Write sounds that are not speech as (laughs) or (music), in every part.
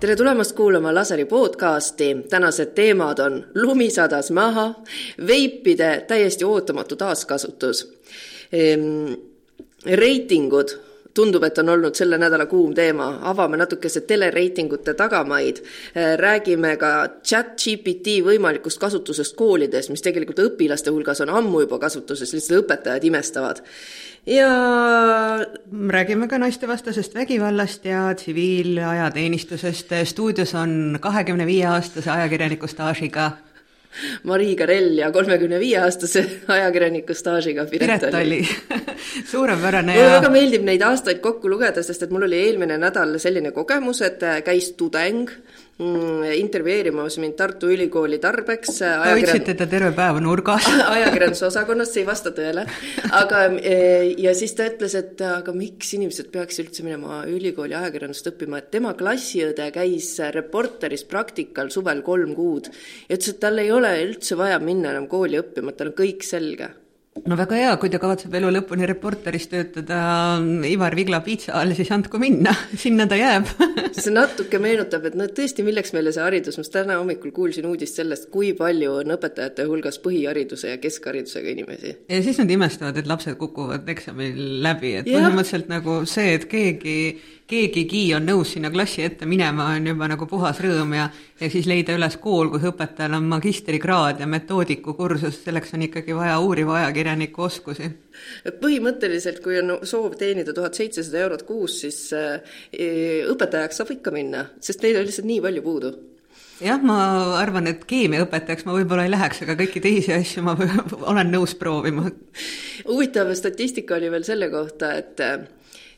tere tulemast kuulama Laseri podcasti. tänased teemad on lumi sadas maha, veipide täiesti ootamatu taaskasutus, ehm, reitingud tundub, et on olnud selle nädala kuum teema, avame natukese telereitingute tagamaid, räägime ka chat GPT võimalikust kasutusest koolides, mis tegelikult õpilaste hulgas on ammu juba kasutuses, lihtsalt õpetajad imestavad. ja räägime ka naistevastasest vägivallast ja tsiviilajateenistusest, stuudios on kahekümne viie aastase ajakirjaniku staažiga Marii Karell ja kolmekümne viie aastase ajakirjaniku staažiga Piret Tali (laughs) suurepärane mulle ja... väga meeldib neid aastaid kokku lugeda, sest et mul oli eelmine nädal selline kogemus, et käis tudeng intervjueerimas mind Tartu Ülikooli tarbeks. hoidsite ta terve päeva nurgas (laughs) ajakirjandusosakonnas, see ei vasta tõele. aga, e, ja siis ta ütles, et aga miks inimesed peaks üldse minema ülikooli ajakirjandust õppima, et tema klassiõde käis Reporteris praktikal suvel kolm kuud. ja ütles, et tal ei ole üldse vaja minna enam kooli õppima, et tal on kõik selge no väga hea, kui ta kavatseb elu lõpuni Reporteris töötada Ivar Vigla piitsa all, siis andku minna, (laughs) sinna ta jääb. (laughs) See natuke meenutab, et no tõesti, milleks meile see haridus, ma täna hommikul kuulsin uudist sellest, kui palju on õpetajate hulgas põhihariduse ja keskharidusega inimesi. ja siis nad imestavad, et lapsed kukuvad eksamil läbi, et põhimõtteliselt nagu see, et keegi keegigi on nõus sinna klassi ette minema, on juba nagu puhas rõõm ja ja siis leida üles kool, kus õpetajal on magistrikraad ja metoodikukursus, selleks on ikkagi vaja uuriva ajakirjaniku oskusi. põhimõtteliselt, kui on soov teenida tuhat seitsesada eurot kuus, siis äh, õpetajaks saab ikka minna, sest neid on lihtsalt nii palju puudu jah, ma arvan, et keemiaõpetajaks ma võib-olla ei läheks, aga kõiki teisi asju ma (laughs) olen nõus proovima. huvitav statistika oli veel selle kohta, et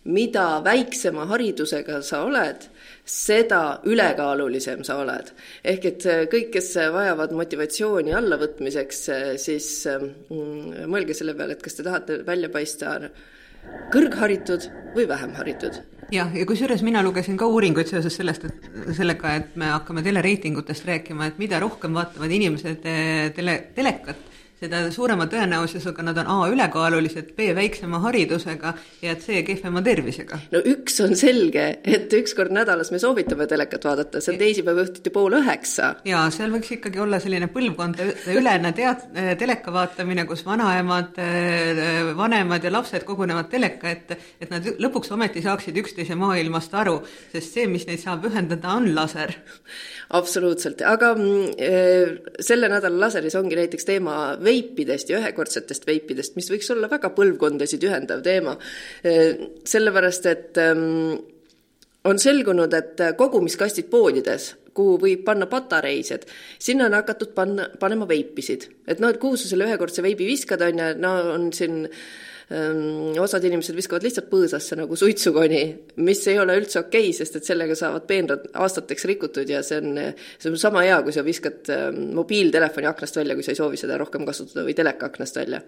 mida väiksema haridusega sa oled, seda ülekaalulisem sa oled. ehk et äh, kõik, kes vajavad motivatsiooni allavõtmiseks, äh, siis mm, mõelge selle peale, et kas te tahate välja paista kõrgharitud või vähem haritud jah, ja kusjuures mina lugesin ka uuringuid seoses sellest, et sellega, et me hakkame telereitingutest rääkima, et mida rohkem vaatavad inimesed äh, tele, telekat, seda suurema tõenäosusega nad on A ülekaalulised, B väiksema haridusega ja C kehvema tervisega. no üks on selge, et üks kord nädalas me soovitame telekat vaadata, see on teisipäeva õhtuti pool üheksa. jaa, seal võiks ikkagi olla selline põlvkondaülene teat-, teleka vaatamine, kus vanaemad, vanemad ja lapsed kogunevad teleka ette, et nad lõpuks ometi saaksid üksteise maailmast aru, sest see, mis neid saab ühendada, on laser. Absoluutselt, aga eh, selle nädala laseris ongi näiteks teema veipidest ja ühekordsetest veipidest, mis võiks olla väga põlvkondasid ühendav teema. sellepärast, et ähm, on selgunud, et kogumiskastid poodides, kuhu võib panna patareisid, sinna on hakatud panna, panema veipisid. et noh, et kuhu sa selle ühekordse veibi viskad, on ju, no on siin Ehm, osad inimesed viskavad lihtsalt põõsasse nagu suitsukoni, mis ei ole üldse okei okay,, sest et sellega saavad peenrad aastateks rikutud ja see on, see on sama hea, kui sa viskad ehm, mobiiltelefoni aknast välja, kui sa ei soovi seda rohkem kasutada või teleka aknast välja.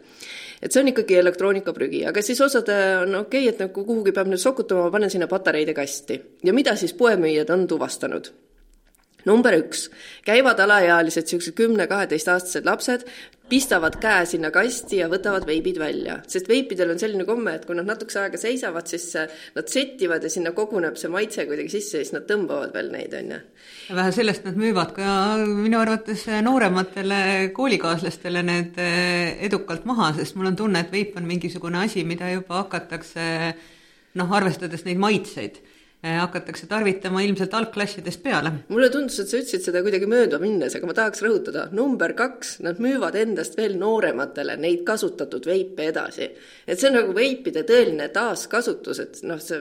et see on ikkagi elektroonikaprügi, aga siis osad on okei okay,, et nagu kuhugi peab nüüd sokutama, ma panen sinna patareide kasti. ja mida siis poemüüjad on tuvastanud? Number üks, käivad alaealised, niisugused kümne-kaheteistaastased lapsed, pistavad käe sinna kasti ja võtavad veibid välja, sest veipidel on selline komme, et kui nad natukese aega seisavad, siis nad settivad ja sinna koguneb see maitse kuidagi sisse ja siis nad tõmbavad veel neid, on ju. ja vähe sellest, nad müüvad ka minu arvates noorematele koolikaaslastele need eh, edukalt maha, sest mul on tunne, et veip on mingisugune asi, mida juba hakatakse noh, arvestades neid maitseid hakatakse tarvitama ilmselt algklassidest peale. mulle tundus, et sa ütlesid seda kuidagi mööda minnes, aga ma tahaks rõhutada, number kaks, nad müüvad endast veel noorematele neid kasutatud veipe edasi. et see on nagu veipide tõeline taaskasutus, et noh, sa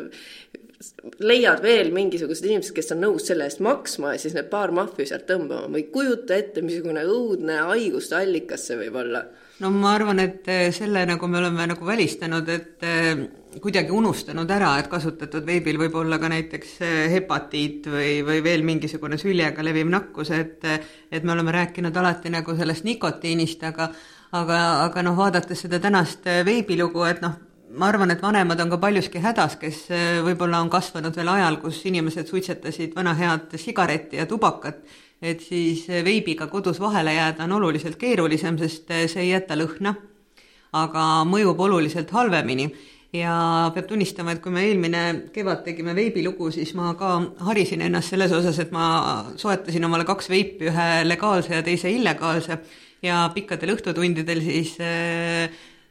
leiad veel mingisugused inimesed, kes on nõus selle eest maksma ja siis need paar mahvi sealt tõmbama, ma ei kujuta ette, missugune õudne haiguste allikas see võib olla no ma arvan, et eh, selle nagu me oleme nagu välistanud, et eh, kuidagi unustanud ära, et kasutatud veebil võib olla ka näiteks eh, hepatiit või, või veel mingisugune süljega leviv nakkus, et et me oleme rääkinud alati nagu sellest nikotiinist, aga aga, aga noh, vaadates seda tänast veebilugu, et noh, ma arvan, et vanemad on ka paljuski hädas, kes võib-olla on kasvanud veel ajal, kus inimesed suitsetasid vana head sigaretti ja tubakat et siis veibiga kodus vahele jääda on oluliselt keerulisem, sest see ei jäta lõhna, aga mõjub oluliselt halvemini. Ja peab tunnistama, et kui me eelmine kevad tegime veibilugu, siis ma ka harisin ennast selles osas, et ma soetasin omale kaks veipi, ühe legaalse ja teise illegaalse. Ja pikkadel õhtutundidel siis äh,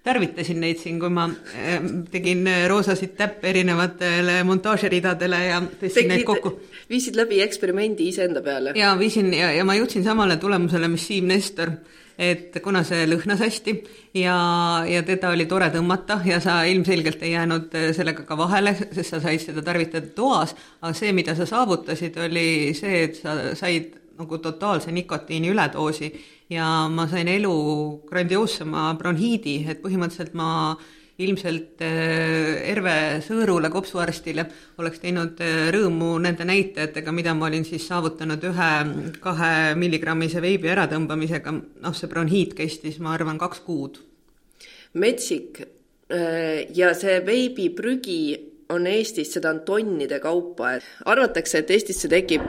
tarvitasin neid siin, kui ma äh, tegin roosasid täppe erinevatele montaažiridadele ja tõstsin neid kokku. viisid läbi eksperimendi iseenda peale? jaa, viisin ja, ja ma jõudsin samale tulemusele, mis Siim Nestor et kuna see lõhnas hästi ja, ja teda oli tore tõmmata ja sa ilmselgelt ei jäänud sellega ka vahele, sest sa said seda tarvitada toas, aga see, mida sa saavutasid, oli see, et sa said nagu totaalse nikotiini üledoosi ja ma sain elu grandioossema bronhiidi, et põhimõtteliselt ma ilmselt äh, Erve Sõõrule, kopsuarstile, oleks teinud äh, rõõmu nende näitajatega, mida ma olin siis saavutanud ühe-kahe milligrammise veibi äratõmbamisega, noh, see bronhiit kestis, ma arvan, kaks kuud. metsik äh, ja see veibiprügi on Eestis, seda on tonnide kaupa, arvatakse, et Eestisse tekib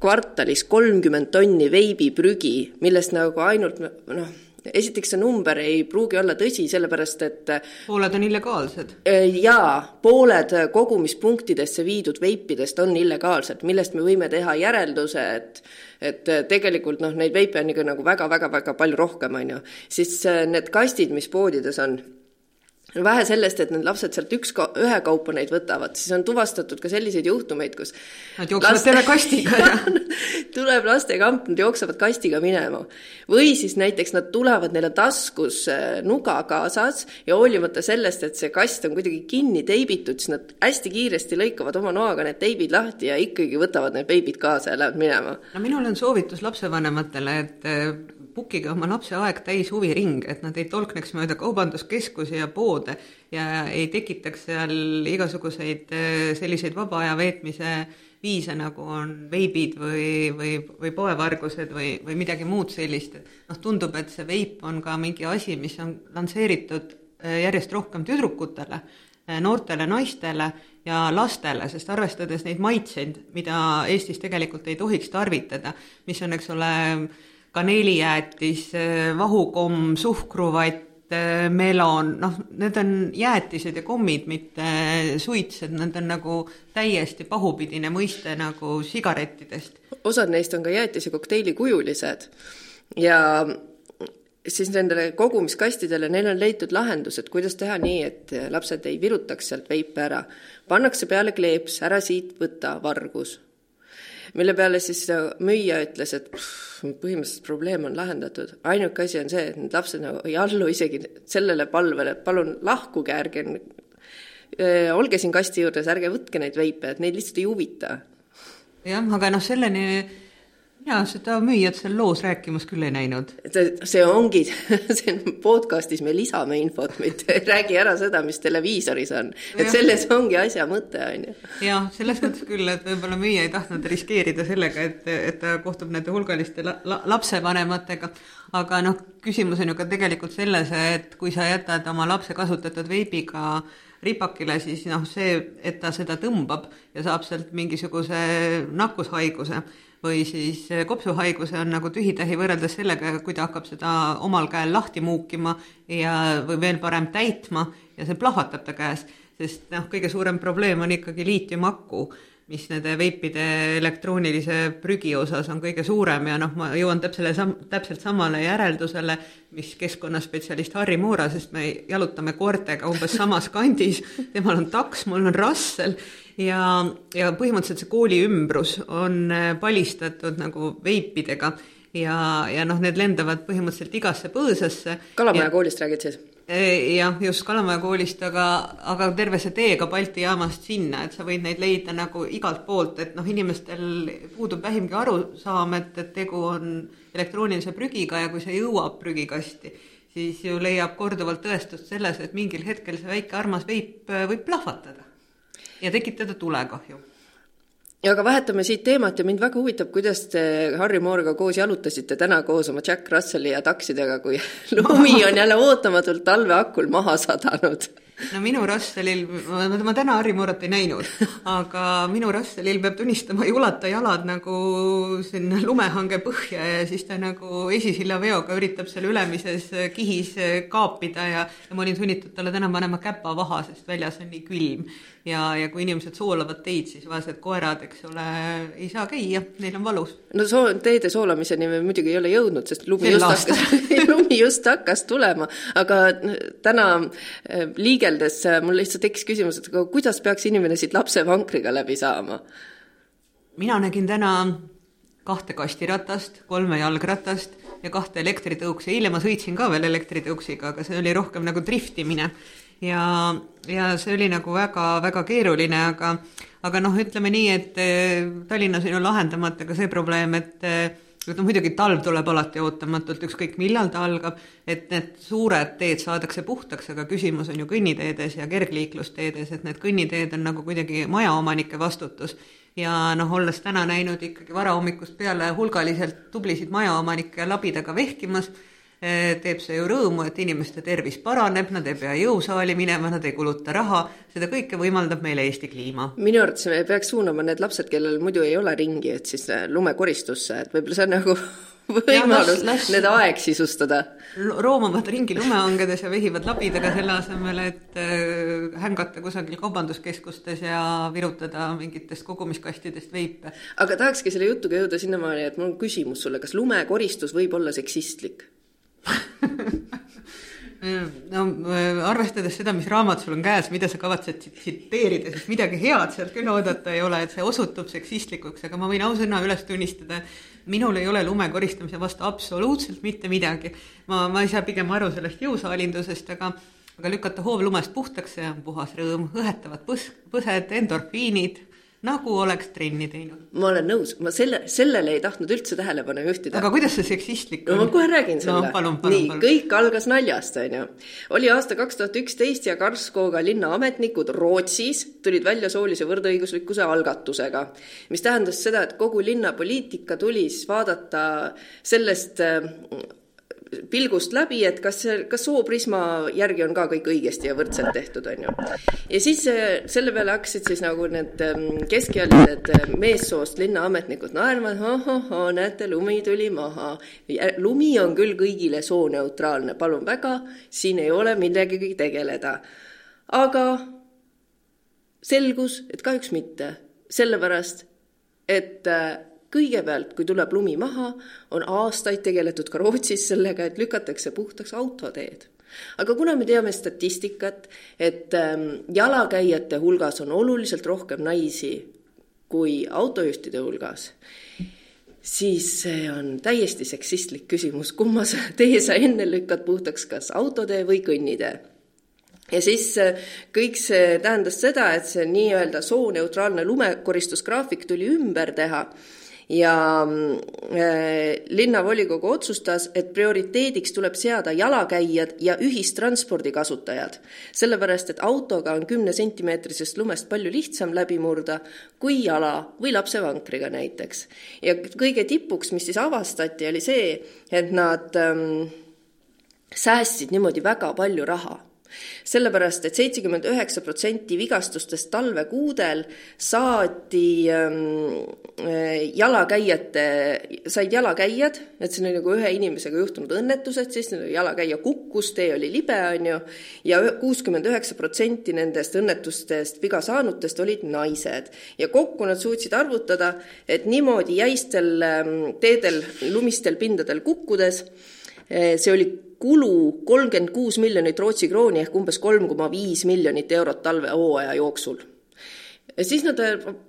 kvartalis kolmkümmend tonni veibiprügi, millest nagu ainult noh, esiteks see number ei pruugi olla tõsi, sellepärast et pooled on illegaalsed? Äh, jaa, pooled kogumispunktidesse viidud veipidest on illegaalsed, millest me võime teha järelduse, et et tegelikult noh, neid veipe on ikka nagu väga-väga-väga palju rohkem, on ju. siis äh, need kastid, mis poodides on vähe sellest, et need lapsed sealt üks, ühekaupa neid võtavad, siis on tuvastatud ka selliseid juhtumeid, kus Nad jooksevad laste... terve kastiga (laughs) ja tuleb lastekamp, nad jooksevad kastiga minema. või siis näiteks nad tulevad, neil on taskus äh, nuga kaasas ja hoolimata sellest, et see kast on kuidagi kinni teibitud, siis nad hästi kiiresti lõikavad oma noaga need teibid lahti ja ikkagi võtavad need beebid kaasa ja lähevad minema. no minul on soovitus lapsevanematele, et äh, bookige oma lapse aeg täis huviring, et nad ei tolkneks mööda kaubanduskeskusi ja poode ja ei tekitaks seal igasuguseid äh, selliseid vaba aja veetmise viise, nagu on veibid või, või, või poevargused või, või midagi muud sellist, et noh, tundub, et see veip on ka mingi asi, mis on lansseeritud äh, järjest rohkem tüdrukutele, äh, noortele naistele ja lastele, sest arvestades neid maitseid, mida Eestis tegelikult ei tohiks tarvitada, mis on, eks ole, kaneelijäätis, vahukomm, suhkruvatt, melon, noh, need on jäätised ja kommid, mitte suits, et need on nagu täiesti pahupidine mõiste nagu sigarettidest. osad neist on ka jäätise kokteili kujulised ja siis nendele kogumiskastidele, neil on leitud lahendused, kuidas teha nii, et lapsed ei virutaks sealt veipe ära. pannakse peale kleeps, ära siit võta, vargus mille peale siis müüja ütles, et pff, põhimõtteliselt probleem on lahendatud, ainuke asi on see, et need lapsed nagu ei allu isegi sellele palvele, et palun lahkuge, ärge olge siin kasti juures, ärge võtke neid veipe, et neid lihtsalt ei huvita. jah, aga noh, selleni jaa, seda müüjat seal loos rääkimas küll ei näinud. see ongi, (laughs) see podcastis me lisame infot, mitte ei (laughs) räägi ära seda, mis televiisoris on. et selles ongi asja mõte, on ju. jah, selles mõttes küll, et võib-olla müüja ei tahtnud riskeerida sellega, et, et ta kohtub nende hulgaliste la, la, lapsevanematega, aga noh, küsimus on ju ka tegelikult selles, et kui sa jätad oma lapse kasutatud veibiga ripakile, siis noh, see, et ta seda tõmbab ja saab sealt mingisuguse nakkushaiguse või siis kopsuhaiguse on nagu tühi-tähi võrreldes sellega, kui ta hakkab seda omal käel lahti muukima ja, või veel parem täitma ja see plahvatab ta käes, sest noh, kõige suurem probleem on ikkagi liitiumaku, mis nende veipide elektroonilise prügi osas on kõige suurem ja noh, ma jõuan täpsele sam-, täpselt samale järeldusele, mis keskkonnaspetsialist Harri Moora, sest me jalutame koertega umbes samas kandis, temal on taks, mul on rassel ja, ja põhimõtteliselt see kooli ümbrus on äh, palistatud nagu veipidega ja, ja noh, need lendavad põhimõtteliselt igasse põõsasse. Kalamaja koolist räägid siis? Jah, just Kalamaja koolist, aga, aga terve see tee ka Balti jaamast sinna, et sa võid neid leida nagu igalt poolt, et noh, inimestel puudub vähimgi arusaam, et, et tegu on elektroonilise prügiga ja kui see jõuab prügikasti, siis ju leiab korduvalt tõestust selles, et mingil hetkel see väike armas veip äh, võib plahvatada ja tekitada tulekahju. Aga vahetame siit teemat ja mind väga huvitab, kuidas te Harry Moorega koos jalutasite täna koos oma Jack Russelli ja taksidega, kui (laughs) lumi on jälle ootamatult talve hakul maha sadanud no minu Russellil, ma, täna Harri Moorat ei näinud, aga minu Russellil peab tunnistama, ei ulata jalad nagu sinna lumehange põhja ja siis ta nagu esisilla veoga üritab seal ülemises kihis kaapida ja, ja ma olin sunnitud talle täna panema käpa vaha, sest väljas on nii külm. Ja, ja kui inimesed soolavad teid, siis vaesed koerad, eks ole, ei saa käia, neil on valus. no soo-, teede soolamiseni me muidugi ei ole jõudnud, sest lumi just hakkas (laughs) lumi just hakkas tulema, aga täna äh, liigeldes äh, mul lihtsalt tekkis küsimus, et aga kuidas peaks inimene siit lapsevankriga läbi saama? mina nägin täna kahte kastiratast, kolme jalgratast ja kahte elektritõuksi, eile ma sõitsin ka veel elektritõuksiga, aga see oli rohkem nagu driftimine ja, ja see oli nagu väga-väga keeruline, aga aga noh, ütleme nii, et eh, Tallinnas on ju lahendamata ka see probleem, et noh, muidugi talv tuleb alati ootamatult, ükskõik millal ta algab, et need suured teed saadakse puhtaks, aga küsimus on ju kõnniteedes ja kergliiklusteedes, et need kõnniteed on nagu kuidagi majaomanike vastutus. ja noh, olles täna näinud ikkagi varahommikust peale hulgaliselt tublisid majaomanikke labidaga vehkimas Eh, teeb see ju rõõmu, et inimeste tervis paraneb, nad ei pea jõusaali minema, nad ei kuluta raha, seda kõike võimaldab meile Eesti kliima. minu arvates me peaks suunama need lapsed, kellel muidu ei ole ringi, et siis eh, lumekoristusse, et võib-olla see on nagu (laughs) võimalus need aeg sisustada. roomavad ringi lumehangedes ja vehivad labidaga selle asemel, et äh, hängata kusagil kaubanduskeskustes ja virutada mingitest kogumiskastidest veipe. aga tahakski selle jutuga jõuda sinnamaani, et mul on küsimus sulle, kas lumekoristus võib olla seksistlik? (laughs) no arvestades seda, mis raamat sul on käes, mida sa kavatsed tsiteerida, siis midagi head sealt küll oodata ei ole, et see osutub seksistlikuks, aga ma võin ausõna üles tunnistada, minul ei ole lume koristamise vastu absoluutselt mitte midagi. ma, ma ei saa pigem aru sellest jõusaalindusest, aga aga lükata hoov lumest puhtaks, see on puhas rõõm, õhetavad põs-, põsed, endorfiinid nagu oleks trenni teinud. ma olen nõus, ma selle, sellele ei tahtnud üldse tähelepanu juhtida. aga kuidas see seksistlik on? no ma kohe räägin sulle no,. nii, kõik algas naljast, on ju. oli aasta kaks tuhat üksteist ja Karlskooga linnaametnikud Rootsis tulid välja soolise võrdõiguslikkuse algatusega, mis tähendas seda, et kogu linna poliitika tuli siis vaadata sellest pilgust läbi, et kas kas sooprisma järgi on ka kõik õigesti ja võrdselt tehtud, on ju. ja siis äh, selle peale hakkasid siis nagu need ähm, keskealised äh, meessoost linnaametnikud naerma, et ohohoo, näete, lumi tuli maha. lumi on küll kõigile sooneutraalne, palun väga, siin ei ole millegagi tegeleda. aga selgus, et kahjuks mitte, sellepärast et äh, kõigepealt, kui tuleb lumi maha, on aastaid tegeletud ka Rootsis sellega, et lükatakse puhtaks autoteed. aga kuna me teame statistikat, et ähm, jalakäijate hulgas on oluliselt rohkem naisi kui autojuhtide hulgas, siis see on täiesti seksistlik küsimus, kumma (laughs) tee sa enne lükkad puhtaks, kas autotee või kõnnitee ja siis äh, kõik see tähendas seda, et see nii-öelda sooneutraalne lumekoristusgraafik tuli ümber teha ja äh, linnavolikogu otsustas, et prioriteediks tuleb seada jalakäijad ja ühistranspordi kasutajad, sellepärast et autoga on kümnesentimeetrisest lumest palju lihtsam läbi murda kui jala või lapsevankriga näiteks. ja kõige tipuks, mis siis avastati, oli see, et nad ähm, säästsid niimoodi väga palju raha sellepärast et seitsekümmend üheksa protsenti vigastustest talvekuudel saati ähm, äh, jalakäijate, said jalakäijad, et siin oli nagu ühe inimesega juhtunud õnnetused, siis jalakäija kukkus, tee oli libe, on ju, ja kuuskümmend üheksa protsenti nendest õnnetustest viga saanutest olid naised. ja kokku nad suutsid arvutada, et niimoodi jäistel ähm, teedel, lumistel pindadel kukkudes äh, see oli kulu kolmkümmend kuus miljonit Rootsi krooni ehk umbes kolm koma viis miljonit eurot talvehooaja jooksul. ja siis nad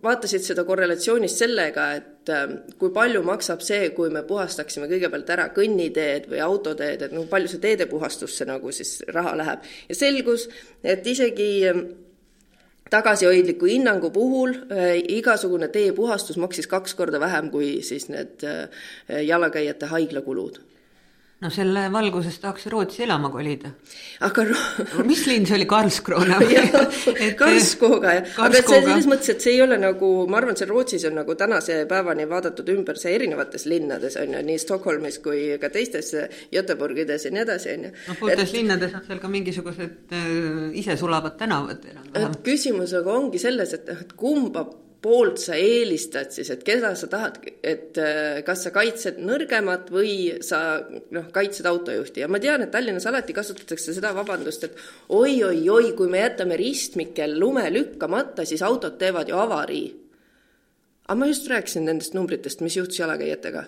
vaatasid seda korrelatsioonis sellega, et ähm, kui palju maksab see, kui me puhastaksime kõigepealt ära kõnniteed või autoteed, et no palju see teedepuhastusse nagu siis raha läheb. ja selgus, et isegi ähm, tagasihoidliku hinnangu puhul äh, igasugune teepuhastus maksis kaks korda vähem kui siis need äh, jalakäijate haiglakulud no selle valguses tahaks Rootsi elama kolida. aga mis linn see oli, Karlskrona või? (laughs) Karlskoga jah, aga see selles mõttes, et see ei ole nagu, ma arvan, see Rootsis on nagu tänase päevani vaadatud ümber see erinevates linnades on ju, nii Stockholmis kui ka teistes Göteborgides ja nii edasi, on ju. noh, pooltes et... linnades on seal ka mingisugused äh, isesulavad tänavad enam-vähem. küsimus aga ongi selles, et noh, et kumba poolt sa eelistad siis, et keda sa tahad, et äh, kas sa kaitsed nõrgemat või sa noh, kaitsed autojuhti ja ma tean, et Tallinnas alati kasutatakse seda vabandust, et oi-oi-oi, kui me jätame ristmikel lume lükkamata, siis autod teevad ju avarii. aga ma just rääkisin nendest numbritest, mis juhtus jalakäijatega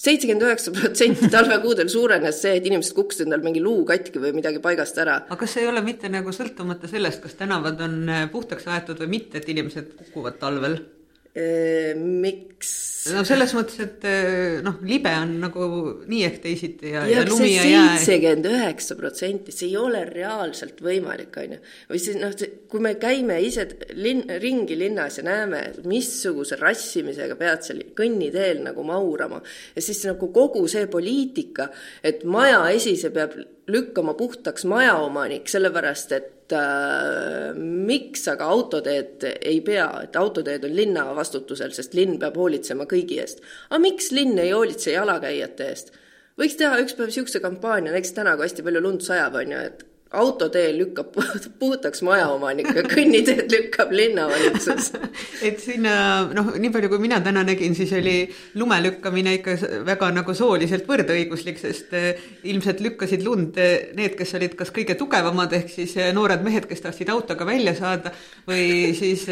seitsekümmend üheksa protsenti talvekuudel suurenes see, et inimesed kukkusid endal mingi luu katki või midagi paigast ära. aga kas ei ole mitte nagu sõltumata sellest, kas tänavad on puhtaks aetud või mitte, et inimesed kukuvad talvel? Miks? no selles mõttes, et noh, libe on nagu nii ehk teisiti ja, ja, ja lumi ja jää. seitsekümmend üheksa protsenti, see ei ole reaalselt võimalik, on ju. või siis noh, kui me käime ise linn, ringi linnas ja näeme, missuguse rassimisega pead seal kõnniteel nagu maurama ja siis nagu kogu see poliitika, et maja esise peab lükkama puhtaks majaomanik, sellepärast et äh, miks aga autoteed ei pea, et autoteed on linna vastutusel, sest linn peab hoolitsema kõigi eest. aga miks linn ei hoolitse jalakäijate eest? võiks teha üks päev niisuguse kampaania, näiteks täna, kui hästi palju lund sajab, on ju, et autotee lükkab (laughs) puhtaks majaomanik ja kõnniteed lükkab linnavalitsus (laughs) et sinna noh, nii palju kui mina täna nägin, siis oli lume lükkamine ikka väga nagu sooliselt võrdõiguslik, sest eh, ilmselt lükkasid lund eh, need, kes olid kas kõige tugevamad, ehk siis eh, noored mehed, kes tahtsid autoga välja saada, või (laughs) siis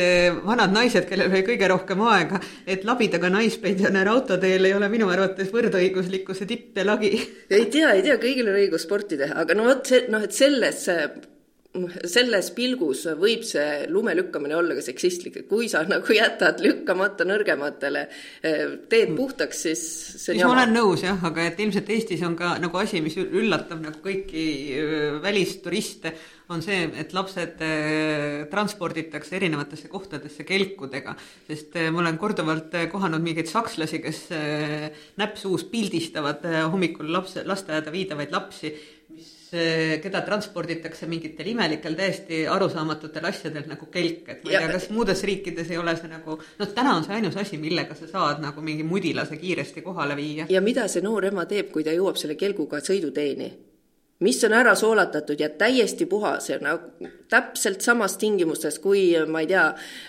vanad naised, kellel oli kõige rohkem aega, et labidaga naispensionär autoteel ei ole minu arvates võrdõiguslikkuse tipp ja lagi. ei tea, ei tea, kõigil on õigus sporti teha, aga no vot see, noh, et selle selles selles pilgus võib see lume lükkamine olla ka seksistlik, et kui sa nagu jätad lükkamata nõrgematele teed puhtaks, siis see on jama. ma olen nõus jah, aga et ilmselt Eestis on ka nagu asi, mis üllatab nagu kõiki eh, välisturiste, on see, et lapsed eh, transporditakse erinevatesse kohtadesse kelkudega, sest ma olen korduvalt kohanud mingeid sakslasi, kes näpp suus pildistavad hommikul lapse, lasteaeda viidavaid lapsi keda transporditakse mingitel imelikel, täiesti arusaamatutel asjadel nagu kelk, et ma ei tea, kas muudes riikides ei ole see nagu, noh, täna on see ainus asi, millega sa saad nagu mingi mudilase kiiresti kohale viia. ja mida see noor ema teeb, kui ta jõuab selle kelguga sõiduteeni? Mis on ära soolatatud ja täiesti puhas ja nagu täpselt samas tingimustes kui ma ei tea,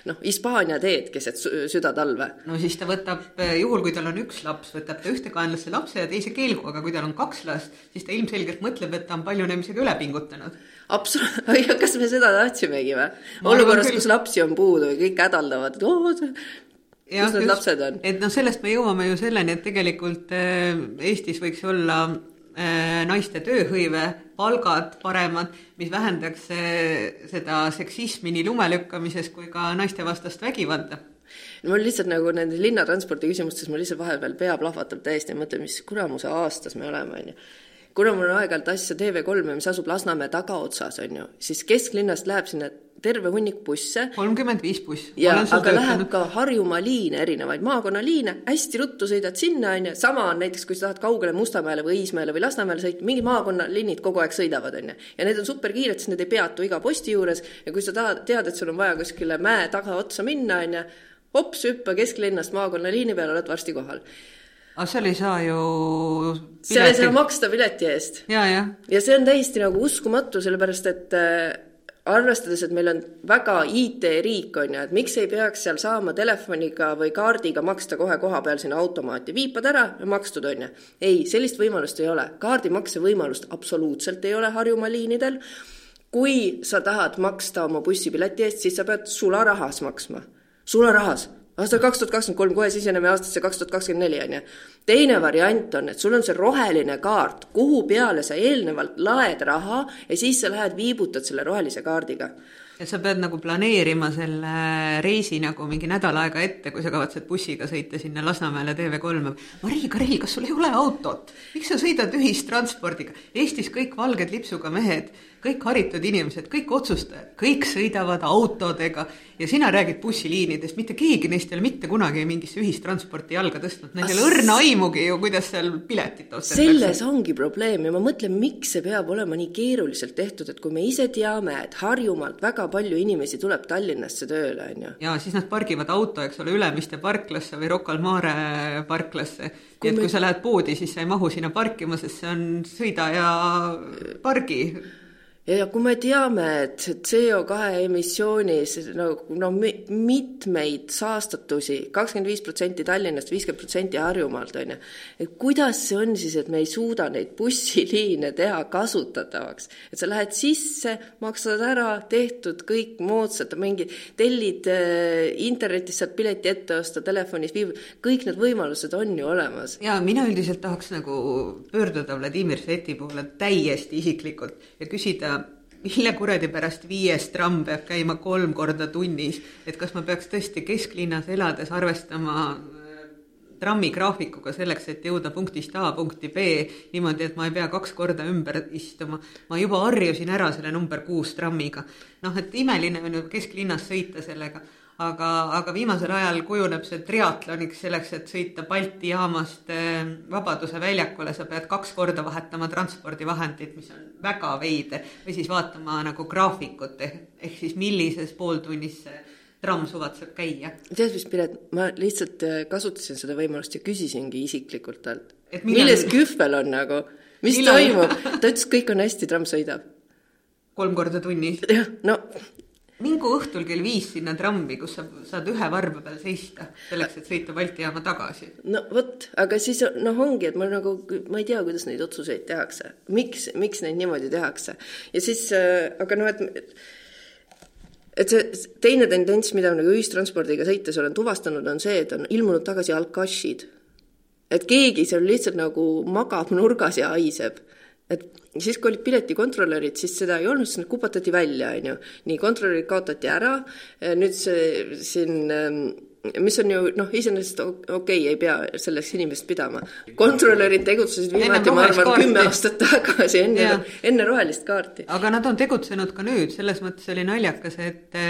noh, Hispaania teed keset südatalve. no siis ta võtab, eh, juhul kui tal on üks laps, võtab ta ühte kaenlasse lapse ja teise kelgu, aga kui tal on kaks last, siis ta ilmselgelt mõtleb, et ta on paljunemisega üle pingutanud. absoluutselt, (laughs) kas me seda tahtsimegi või? olukorras, kus lapsi on puudu ja kõik hädaldavad, et oo, kus need lapsed on? et noh, sellest me jõuame ju selleni, et tegelikult eh, Eestis võiks olla naiste tööhõive, palgad paremad, mis vähendaks äh, seda seksismi nii lume lükkamises kui ka naistevastast vägivalda mul lihtsalt nagu nende linnatranspordi küsimustes mul lihtsalt vahepeal pea plahvatab täiesti ja mõtlen, mis kuramuse aastas me oleme, onju. Kuna mul on aeg-ajalt asja TV3-e, mis asub Lasnamäe tagaotsas, onju, siis kesklinnast läheb sinna terve hunnik busse. kolmkümmend viis buss. ja, aga töötanud. läheb ka Harjumaa liine, erinevaid maakonnaliine, hästi ruttu sõidad sinna, on ju, sama on näiteks, kui sa tahad kaugele Mustamäele või Õismäele või Lasnamäele sõita, mingid maakonnaliinid kogu aeg sõidavad, on ju. ja need on superkiired, sest need ei peatu iga posti juures ja kui sa tahad, tead, et sul on vaja kuskile mäe tagaotsa minna, on ju, hops, hüppa kesklinnast maakonnaliini peale, oled varsti kohal aga seal ei saa ju pileti... seal ei saa maksta pileti eest. ja, ja. ja see on täiesti nagu uskumatu, sellepärast et arvestades, et meil on väga IT-riik, on ju, et miks ei peaks seal saama telefoniga või kaardiga maksta kohe koha peal sinna automaati, viipad ära ja makstud, on ju. ei, sellist võimalust ei ole, kaardimakse võimalust absoluutselt ei ole Harjumaa liinidel. kui sa tahad maksta oma bussipileti eest, siis sa pead sularahas maksma, sularahas aastal kaks tuhat kakskümmend kolm, kohe siseneme aastasse kaks tuhat kakskümmend neli, on ju. teine variant on, et sul on see roheline kaart, kuhu peale sa eelnevalt laed raha ja siis sa lähed viibutad selle rohelise kaardiga. et sa pead nagu planeerima selle reisi nagu mingi nädal aega ette, kui sa kavatsed bussiga sõita sinna Lasnamäele TV3-e. Mari, Karel, kas sul ei ole autot? miks sa sõidad ühistranspordiga? Eestis kõik valged lipsuga mehed kõik haritud inimesed, kõik otsustajad, kõik sõidavad autodega ja sina räägid bussiliinidest, mitte keegi neist ei ole mitte kunagi mingisse ühistransporti jalga tõstnud, neil ei ole õrna aimugi ju, kuidas seal piletit ostetakse. selles ongi probleem ja ma mõtlen, miks see peab olema nii keeruliselt tehtud, et kui me ise teame, et Harjumaalt väga palju inimesi tuleb Tallinnasse tööle, on ju. ja siis nad pargivad auto, eks ole, Ülemiste parklasse või Rocca al Mare parklasse. nii et kui me... sa lähed poodi, siis sa ei mahu sinna parkima, sest see on sõida ja pargi ja kui me teame, et CO2 emissioonis no, no mitmeid saastatusi, kakskümmend viis protsenti Tallinnast, viiskümmend protsenti Harjumaalt, on ju, et kuidas see on siis, et me ei suuda neid bussiliine teha kasutatavaks, et sa lähed sisse, maksad ära, tehtud kõik moodsad, mingi tellid äh, internetist, saad pileti ette osta, telefonis viib, kõik need võimalused on ju olemas. ja mina üldiselt tahaks nagu pöörduda Vladimir Sveti poole täiesti isiklikult ja küsida, mille kuradi pärast viies tramm peab käima kolm korda tunnis, et kas ma peaks tõesti kesklinnas elades arvestama äh, trammigraafikuga selleks, et jõuda punktist A punkti B niimoodi, et ma ei pea kaks korda ümber istuma. ma juba harjusin ära selle number kuus trammiga. noh, et imeline on ju kesklinnas sõita sellega aga, aga viimasel ajal kujuneb see triatloniks selleks, et sõita Balti jaamast eh, Vabaduse väljakule, sa pead kaks korda vahetama transpordivahendit, mis on väga veider, või siis vaatama nagu graafikut ehk, ehk siis millises pooltunnis see tramm suvatseb käia. tead mis, Piret, ma lihtsalt eh, kasutasin seda võimalust ja küsisingi isiklikult talt, milles kühvel on nagu, mis millal? toimub, ta ütles, kõik on hästi, tramm sõidab kolm korda tunnis? jah, no mingu õhtul kell viis sinna trammi, kus sa saad ühe varba peal seista, selleks, et sõita Balti jaama tagasi. no vot, aga siis noh, ongi, et ma nagu, ma ei tea, kuidas neid otsuseid tehakse, miks, miks neid niimoodi tehakse ja siis äh,, aga noh, et et see teine tendents, mida nagu ühistranspordiga sõites olen tuvastanud, on see, et on ilmunud tagasi alkašid. et keegi seal lihtsalt nagu magab nurgas ja haiseb et siis, kui olid piletikontrolörid, siis seda ei olnud, siis nad kupatati välja, on ju. nii, kontrolörid kaotati ära, nüüd see siin ähm, mis on ju noh, iseenesest okei okay,, ei pea selleks inimest pidama. kontrolörid tegutsesid viimati, ma arvan, kümme aastat tagasi, enne, enne rohelist kaarti. aga nad on tegutsenud ka nüüd, selles mõttes oli naljakas, et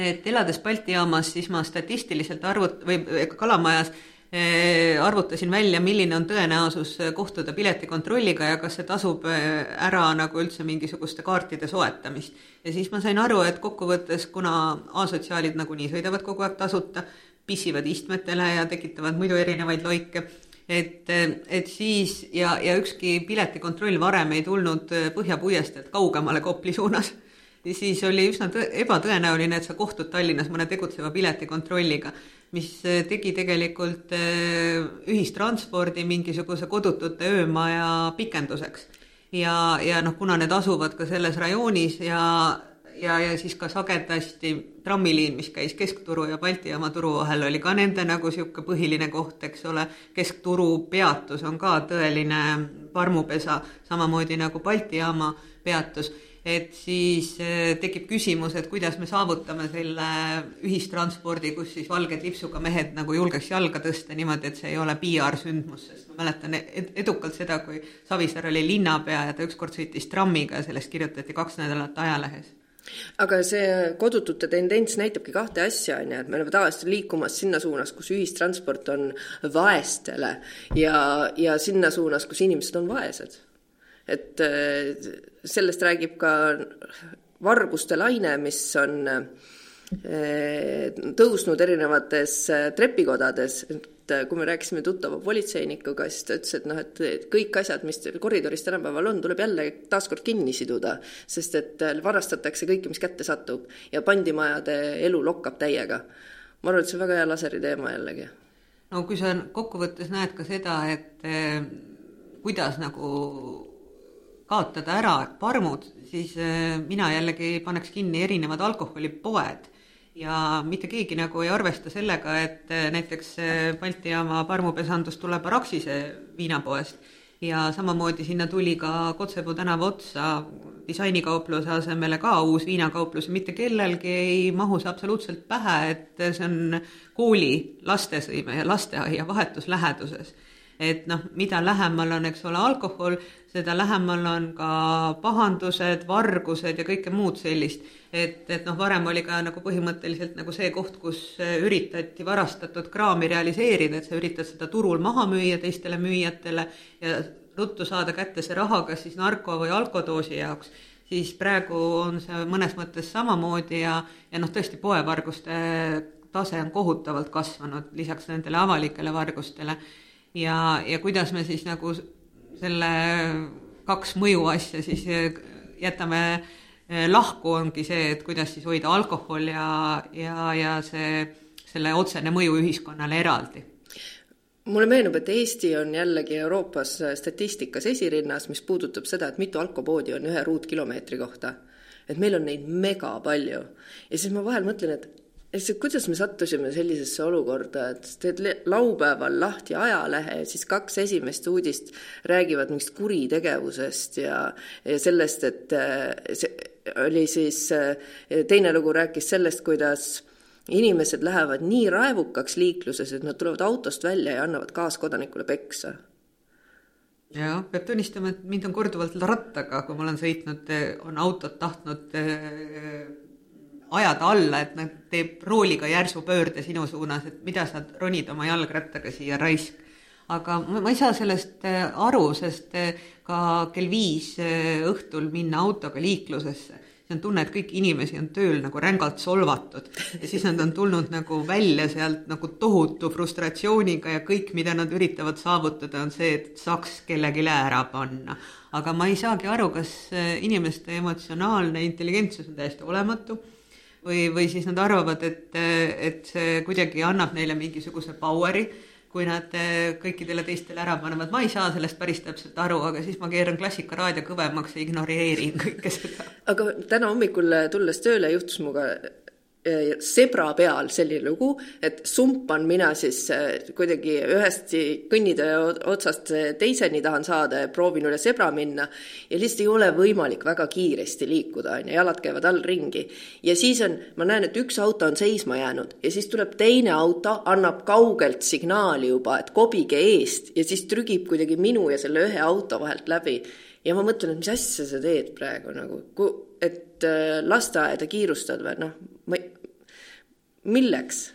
et elades Balti jaamas, siis ma statistiliselt arvut- või Kalamajas Eh, arvutasin välja, milline on tõenäosus kohtuda piletikontrolliga ja kas see tasub eh, ära nagu üldse mingisuguste kaartide soetamist. ja siis ma sain aru, et kokkuvõttes, kuna asotsiaalid nagunii sõidavad kogu aeg tasuta, pissivad istmetele ja tekitavad muidu erinevaid loike, et, et siis ja, ja ükski piletikontroll varem ei tulnud Põhja-Puiesteelt kaugemale Kopli suunas siis oli üsna tõ-, ebatõenäoline, et sa kohtud Tallinnas mõne tegutseva piletikontrolliga mis äh, tegi tegelikult äh, ühistranspordi mingisuguse kodutute öömaja pikenduseks. ja, ja noh, kuna need asuvad ka selles rajoonis ja, ja, ja siis ka sagedasti trammiliin, mis käis Keskturu ja Balti jaama turu vahel, oli ka nende nagu niisugune põhiline koht, eks ole, Keskturu peatus on ka tõeline parmupesa, samamoodi nagu Balti jaama peatus et siis äh, tekib küsimus, et kuidas me saavutame selle ühistranspordi, kus siis valged lipsuga mehed nagu julgeks jalga tõsta niimoodi, et see ei ole PR-sündmus, sest ma mäletan edukalt seda, kui Savisaar oli linnapea ja ta ükskord sõitis trammiga ja sellest kirjutati kaks nädalat ajalehes. Aga see kodutute tendents näitabki kahte asja, on ju, et me oleme tavaliselt liikumas sinna suunas, kus ühistransport on vaestele ja, ja sinna suunas, kus inimesed on vaesed. Et äh, sellest räägib ka varguste laine, mis on äh, tõusnud erinevates äh, trepikodades, et kui me rääkisime tuttava politseinikuga, siis ta ütles, et noh, et kõik asjad, mis koridoris tänapäeval on, tuleb jälle taaskord kinni siduda, sest et varastatakse kõike, mis kätte satub ja pandimajade elu lokkab täiega. ma arvan, et see on väga hea laseri teema jällegi. no kui sa kokkuvõttes näed ka seda, et kuidas nagu kaotada ära parmud, siis äh, mina jällegi paneks kinni erinevad alkoholipoed. Ja mitte keegi nagu ei arvesta sellega, et äh, näiteks äh, Balti jaama parmupesandus tuleb Araxise viinapoest. Ja samamoodi sinna tuli ka Kotsepuu tänava otsa disainikaupluse asemele ka uus viinakauplus. Mitte kellelgi ei mahu see absoluutselt pähe, et see on kooli lastesõime ja lasteaia vahetus läheduses et noh, mida lähemal on, eks ole, alkohol, seda lähemal on ka pahandused, vargused ja kõike muud sellist. et, et noh, varem oli ka nagu põhimõtteliselt nagu see koht, kus üritati varastatud kraami realiseerida, et sa üritad seda turul maha müüa teistele müüjatele ja ruttu saada kätte see raha kas siis narko või alkodoosi jaoks, siis praegu on see mõnes mõttes samamoodi ja, ja noh, tõesti poevarguste tase on kohutavalt kasvanud lisaks nendele avalikele vargustele ja, ja kuidas me siis nagu selle kaks mõjuasja siis jätame eh, lahku, ongi see, et kuidas siis hoida alkohol ja, ja, ja see, selle otsene mõju ühiskonnale eraldi mulle meenub, et Eesti on jällegi Euroopas statistikas esirinnas, mis puudutab seda, et mitu alkopoodi on ühe ruutkilomeetri kohta. et meil on neid mega palju ja siis ma vahel mõtlen, et et see, kuidas me sattusime sellisesse olukorda, et teed laupäeval lahti ajalehe ja siis kaks esimest uudist räägivad mingist kuritegevusest ja, ja sellest, et äh, see oli siis, äh, teine lugu rääkis sellest, kuidas inimesed lähevad nii raevukaks liikluses, et nad tulevad autost välja ja annavad kaaskodanikule peksa. Jah, peab tunnistama, et mind on korduvalt rattaga, kui ma olen sõitnud, on autot tahtnud ajada alla, et nad teeb rooliga järsu pöörde sinu suunas, et mida sa ronid oma jalgrattaga siia raisk. aga ma, ma ei saa sellest äh, aru, sest äh, ka kell viis äh, õhtul minna autoga liiklusesse, see on tunne, et kõiki inimesi on tööl nagu rängalt solvatud ja siis nad on tulnud nagu välja sealt nagu tohutu frustratsiooniga ja kõik, mida nad üritavad saavutada, on see, et saaks kellelegi ära panna. aga ma ei saagi aru, kas inimeste emotsionaalne intelligentsus on täiesti olematu või, või siis nad arvavad, et, et see kuidagi annab neile mingisuguse power'i, kui nad eh, kõikidele teistele ära panevad, ma ei saa sellest päris täpselt aru, aga siis ma keeran klassikaraadio kõvemaks ja ignoreerin kõike seda. aga täna hommikul tulles tööle juhtus minuga sebra peal selline lugu, et sumpan mina siis äh, kuidagi ühest kõnnitee otsast teiseni tahan saada ja proovin üle sebra minna. Ja lihtsalt ei ole võimalik väga kiiresti liikuda, on ju, jalad käivad all ringi. ja siis on, ma näen, et üks auto on seisma jäänud. Ja siis tuleb teine auto, annab kaugelt signaali juba, et kobige eest. Ja siis trügib kuidagi minu ja selle ühe auto vahelt läbi. Ja ma mõtlen, et mis asja sa teed praegu nagu, et äh, lasteaeda kiirustad või? Noh, ma ei, milleks?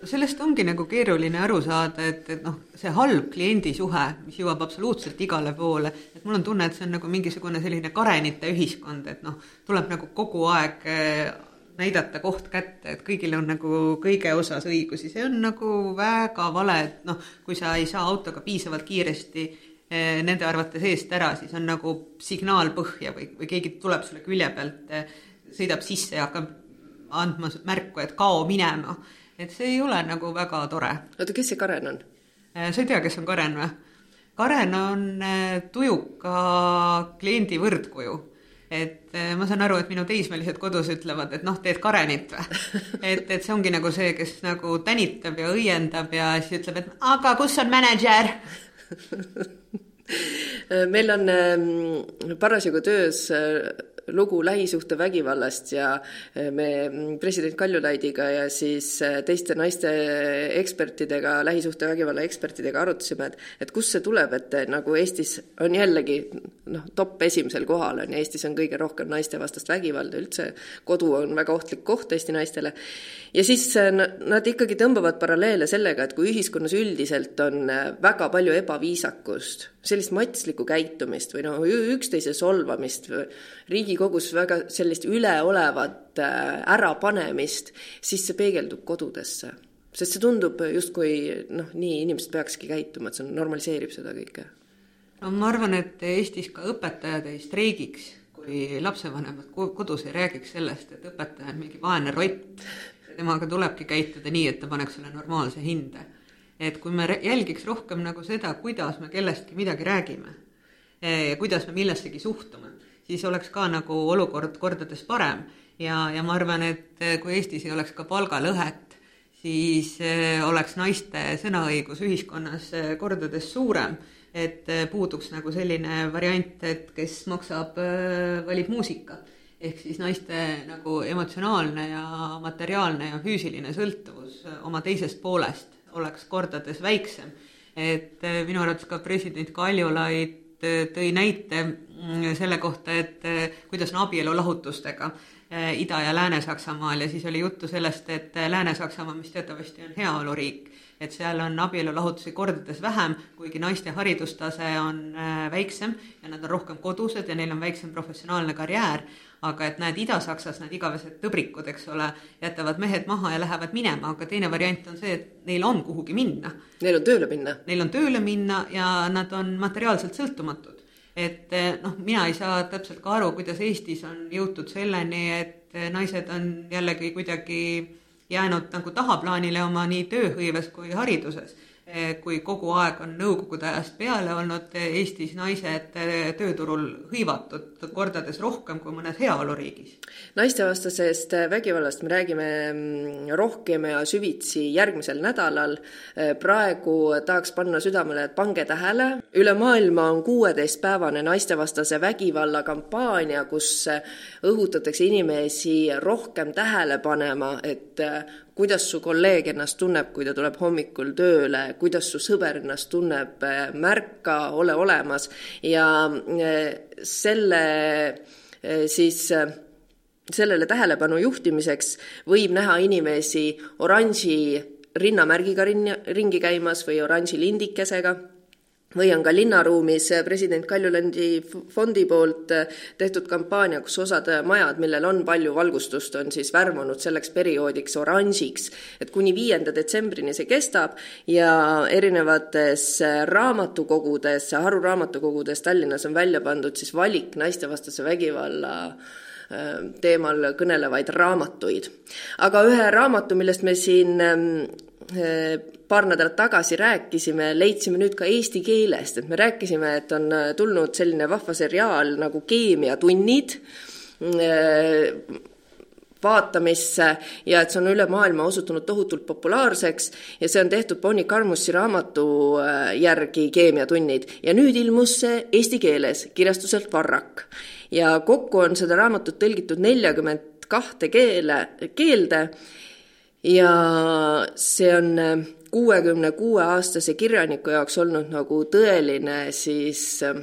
sellest ongi nagu keeruline aru saada, et, et noh, see halb kliendisuhe, mis jõuab absoluutselt igale poole, et mul on tunne, et see on nagu mingisugune selline karenite ühiskond, et noh, tuleb nagu kogu aeg äh, näidata koht kätte, et kõigil on nagu kõige osas õigusi, see on nagu väga vale, et noh, kui sa ei saa autoga piisavalt kiiresti Eh, nende arvates eest ära, siis on nagu signaal põhja või, või keegi tuleb sulle külje pealt, eh, sõidab sisse ja hakkab andma märku, et kao minema. et see ei ole nagu väga tore. oota, kes see Karen on? Eh, sa ei tea, kes on Karen või? Karen on tujuka kliendi võrdkuju et ma saan aru, et minu teismelised kodus ütlevad, et noh, teed Karenit või. (laughs) et, et see ongi nagu see, kes nagu tänitab ja õiendab ja siis ütleb, et aga kus on mänedžer meil on ähm, parasjagu töös äh, lugu lähisuhtevägivallast ja äh, me president Kaljulaidiga ja siis äh, teiste naiste ekspertidega, lähisuhtevägivalla ekspertidega arutasime, et, et kust see tuleb, et nagu Eestis on jällegi noh, top esimesel kohal on ja Eestis on kõige rohkem naistevastast vägivalda üldse. kodu on väga ohtlik koht Eesti naistele. ja siis nad ikkagi tõmbavad paralleele sellega, et kui ühiskonnas üldiselt on väga palju ebaviisakust, sellist matslikku käitumist või noh, üksteise solvamist, Riigikogus väga sellist üleolevat äh, ärapanemist, siis see peegeldub kodudesse. sest see tundub justkui noh, nii inimesed peakski käituma, et see normaliseerib seda kõike. no ma arvan, et Eestis ka õpetajad ei streigiks, kui lapsevanemad kodus ei räägiks sellest, et õpetaja on mingi vaene rott, temaga tulebki käituda nii, et ta paneks sulle normaalse hinde et kui me jälgiks rohkem nagu seda, kuidas me kellestki midagi räägime eh, ja kuidas me millessegi suhtume, siis oleks ka nagu olukord kordades parem. ja, ja ma arvan, et eh, kui Eestis ei oleks ka palgalõhet, siis eh, oleks naiste sõnaõigus ühiskonnas kordades suurem, et puuduks nagu selline variant, et kes maksab, valib muusika. Ehk siis naiste nagu emotsionaalne ja materiaalne ja füüsiline sõltuvus oma teisest poolest oleks kordades väiksem. et äh, minu arvates ka president Kaljulaid tõi näite mm, selle kohta, et kuidas on abielu lahutustega Ida- ja Lääne-Saksamaal ja siis oli juttu sellest, et Lääne-Saksamaa, mis teatavasti on heaoluriik, et seal on abielulahutusi kordades vähem, kuigi naiste haridustase on äh, väiksem ja nad on rohkem kodused ja neil on väiksem professionaalne karjäär, aga et näed, Ida-Saksas need igavesed tõbrikud, eks ole, jätavad mehed maha ja lähevad minema, aga teine variant on see, et neil on kuhugi minna. Neil on tööle minna? Neil on tööle minna ja nad on materiaalselt sõltumatud. et äh, noh, mina ei saa täpselt ka aru, kuidas Eestis on jõutud selleni, et äh, naised on jällegi kuidagi jäänud nagu tahaplaanile oma nii tööhõives kui hariduses kui kogu aeg on nõukogude ajast peale olnud Eestis naised eh, tööturul hõivatud kordades rohkem kui mõnes heaoluriigis. naistevastasest vägivallast me räägime mm, rohkem ja süvitsi järgmisel nädalal. Eh, praegu tahaks panna südamele, et pange tähele, üle maailma on kuueteistpäevane naistevastase vägivalla kampaania, kus õhutatakse inimesi rohkem tähele panema, et kuidas su kolleeg ennast tunneb, kui ta tuleb hommikul tööle, kuidas su sõber ennast tunneb, märka, ole olemas. Ja eh, selle eh, siis sellele tähelepanu juhtimiseks võib näha inimesi oranži rinnamärgiga ringi käimas või oranži lindikesega või on ka linnaruumis president Kaljulandi fondi poolt tehtud kampaania, kus osad majad, millel on palju valgustust, on siis värvunud selleks perioodiks oranžiks, et kuni viienda detsembrini see kestab ja erinevates raamatukogudes, Haru raamatukogudes Tallinnas on välja pandud siis valik naistevastase vägivalla teemal kõnelevaid raamatuid. aga ühe raamatu, millest me siin äh, paar nädalat tagasi rääkisime, leidsime nüüd ka eesti keelest, et me rääkisime, et on äh, tulnud selline vahva seriaal nagu Keemiatunnid äh, vaatamisse ja et see on üle maailma osutunud tohutult populaarseks ja see on tehtud Bonnie Carmussi raamatu äh, järgi Keemiatunnid ja nüüd ilmus see eesti keeles kirjastuselt Varrak. ja kokku on seda raamatut tõlgitud neljakümmet kahte keele, keelde ja see on kuuekümne kuue aastase kirjaniku jaoks olnud nagu tõeline siis äh,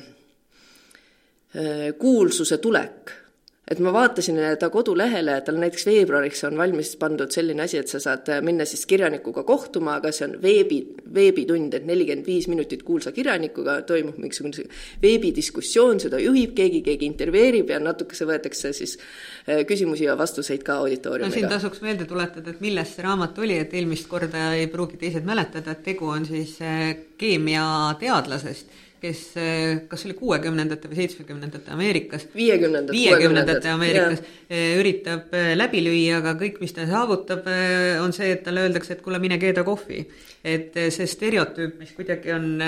kuulsuse tulek et ma vaatasin ta kodulehele, et tal näiteks veebruariks on valmis pandud selline asi, et sa saad minna siis kirjanikuga kohtuma, aga see on veebi, veebitund, et nelikümmend viis minutit kuulsa kirjanikuga toimub mingisugune veebidiskussioon, seda juhib keegi, keegi intervjueerib ja natukese võetakse siis äh, küsimusi ja vastuseid ka auditooriumiga. no siin tasuks meelde tuletada, et millest see raamat oli, et eelmist korda ei pruugi teised mäletada, et tegu on siis äh, keemiateadlasest kes kas oli kuuekümnendate või seitsmekümnendate Ameerikas, viiekümnendate Ameerikas, eh, üritab eh, läbi lüüa, aga kõik, mis ta saavutab, eh, on see, et talle öeldakse, et kuule, mine keeda kohvi. et see stereotüüp, mis kuidagi on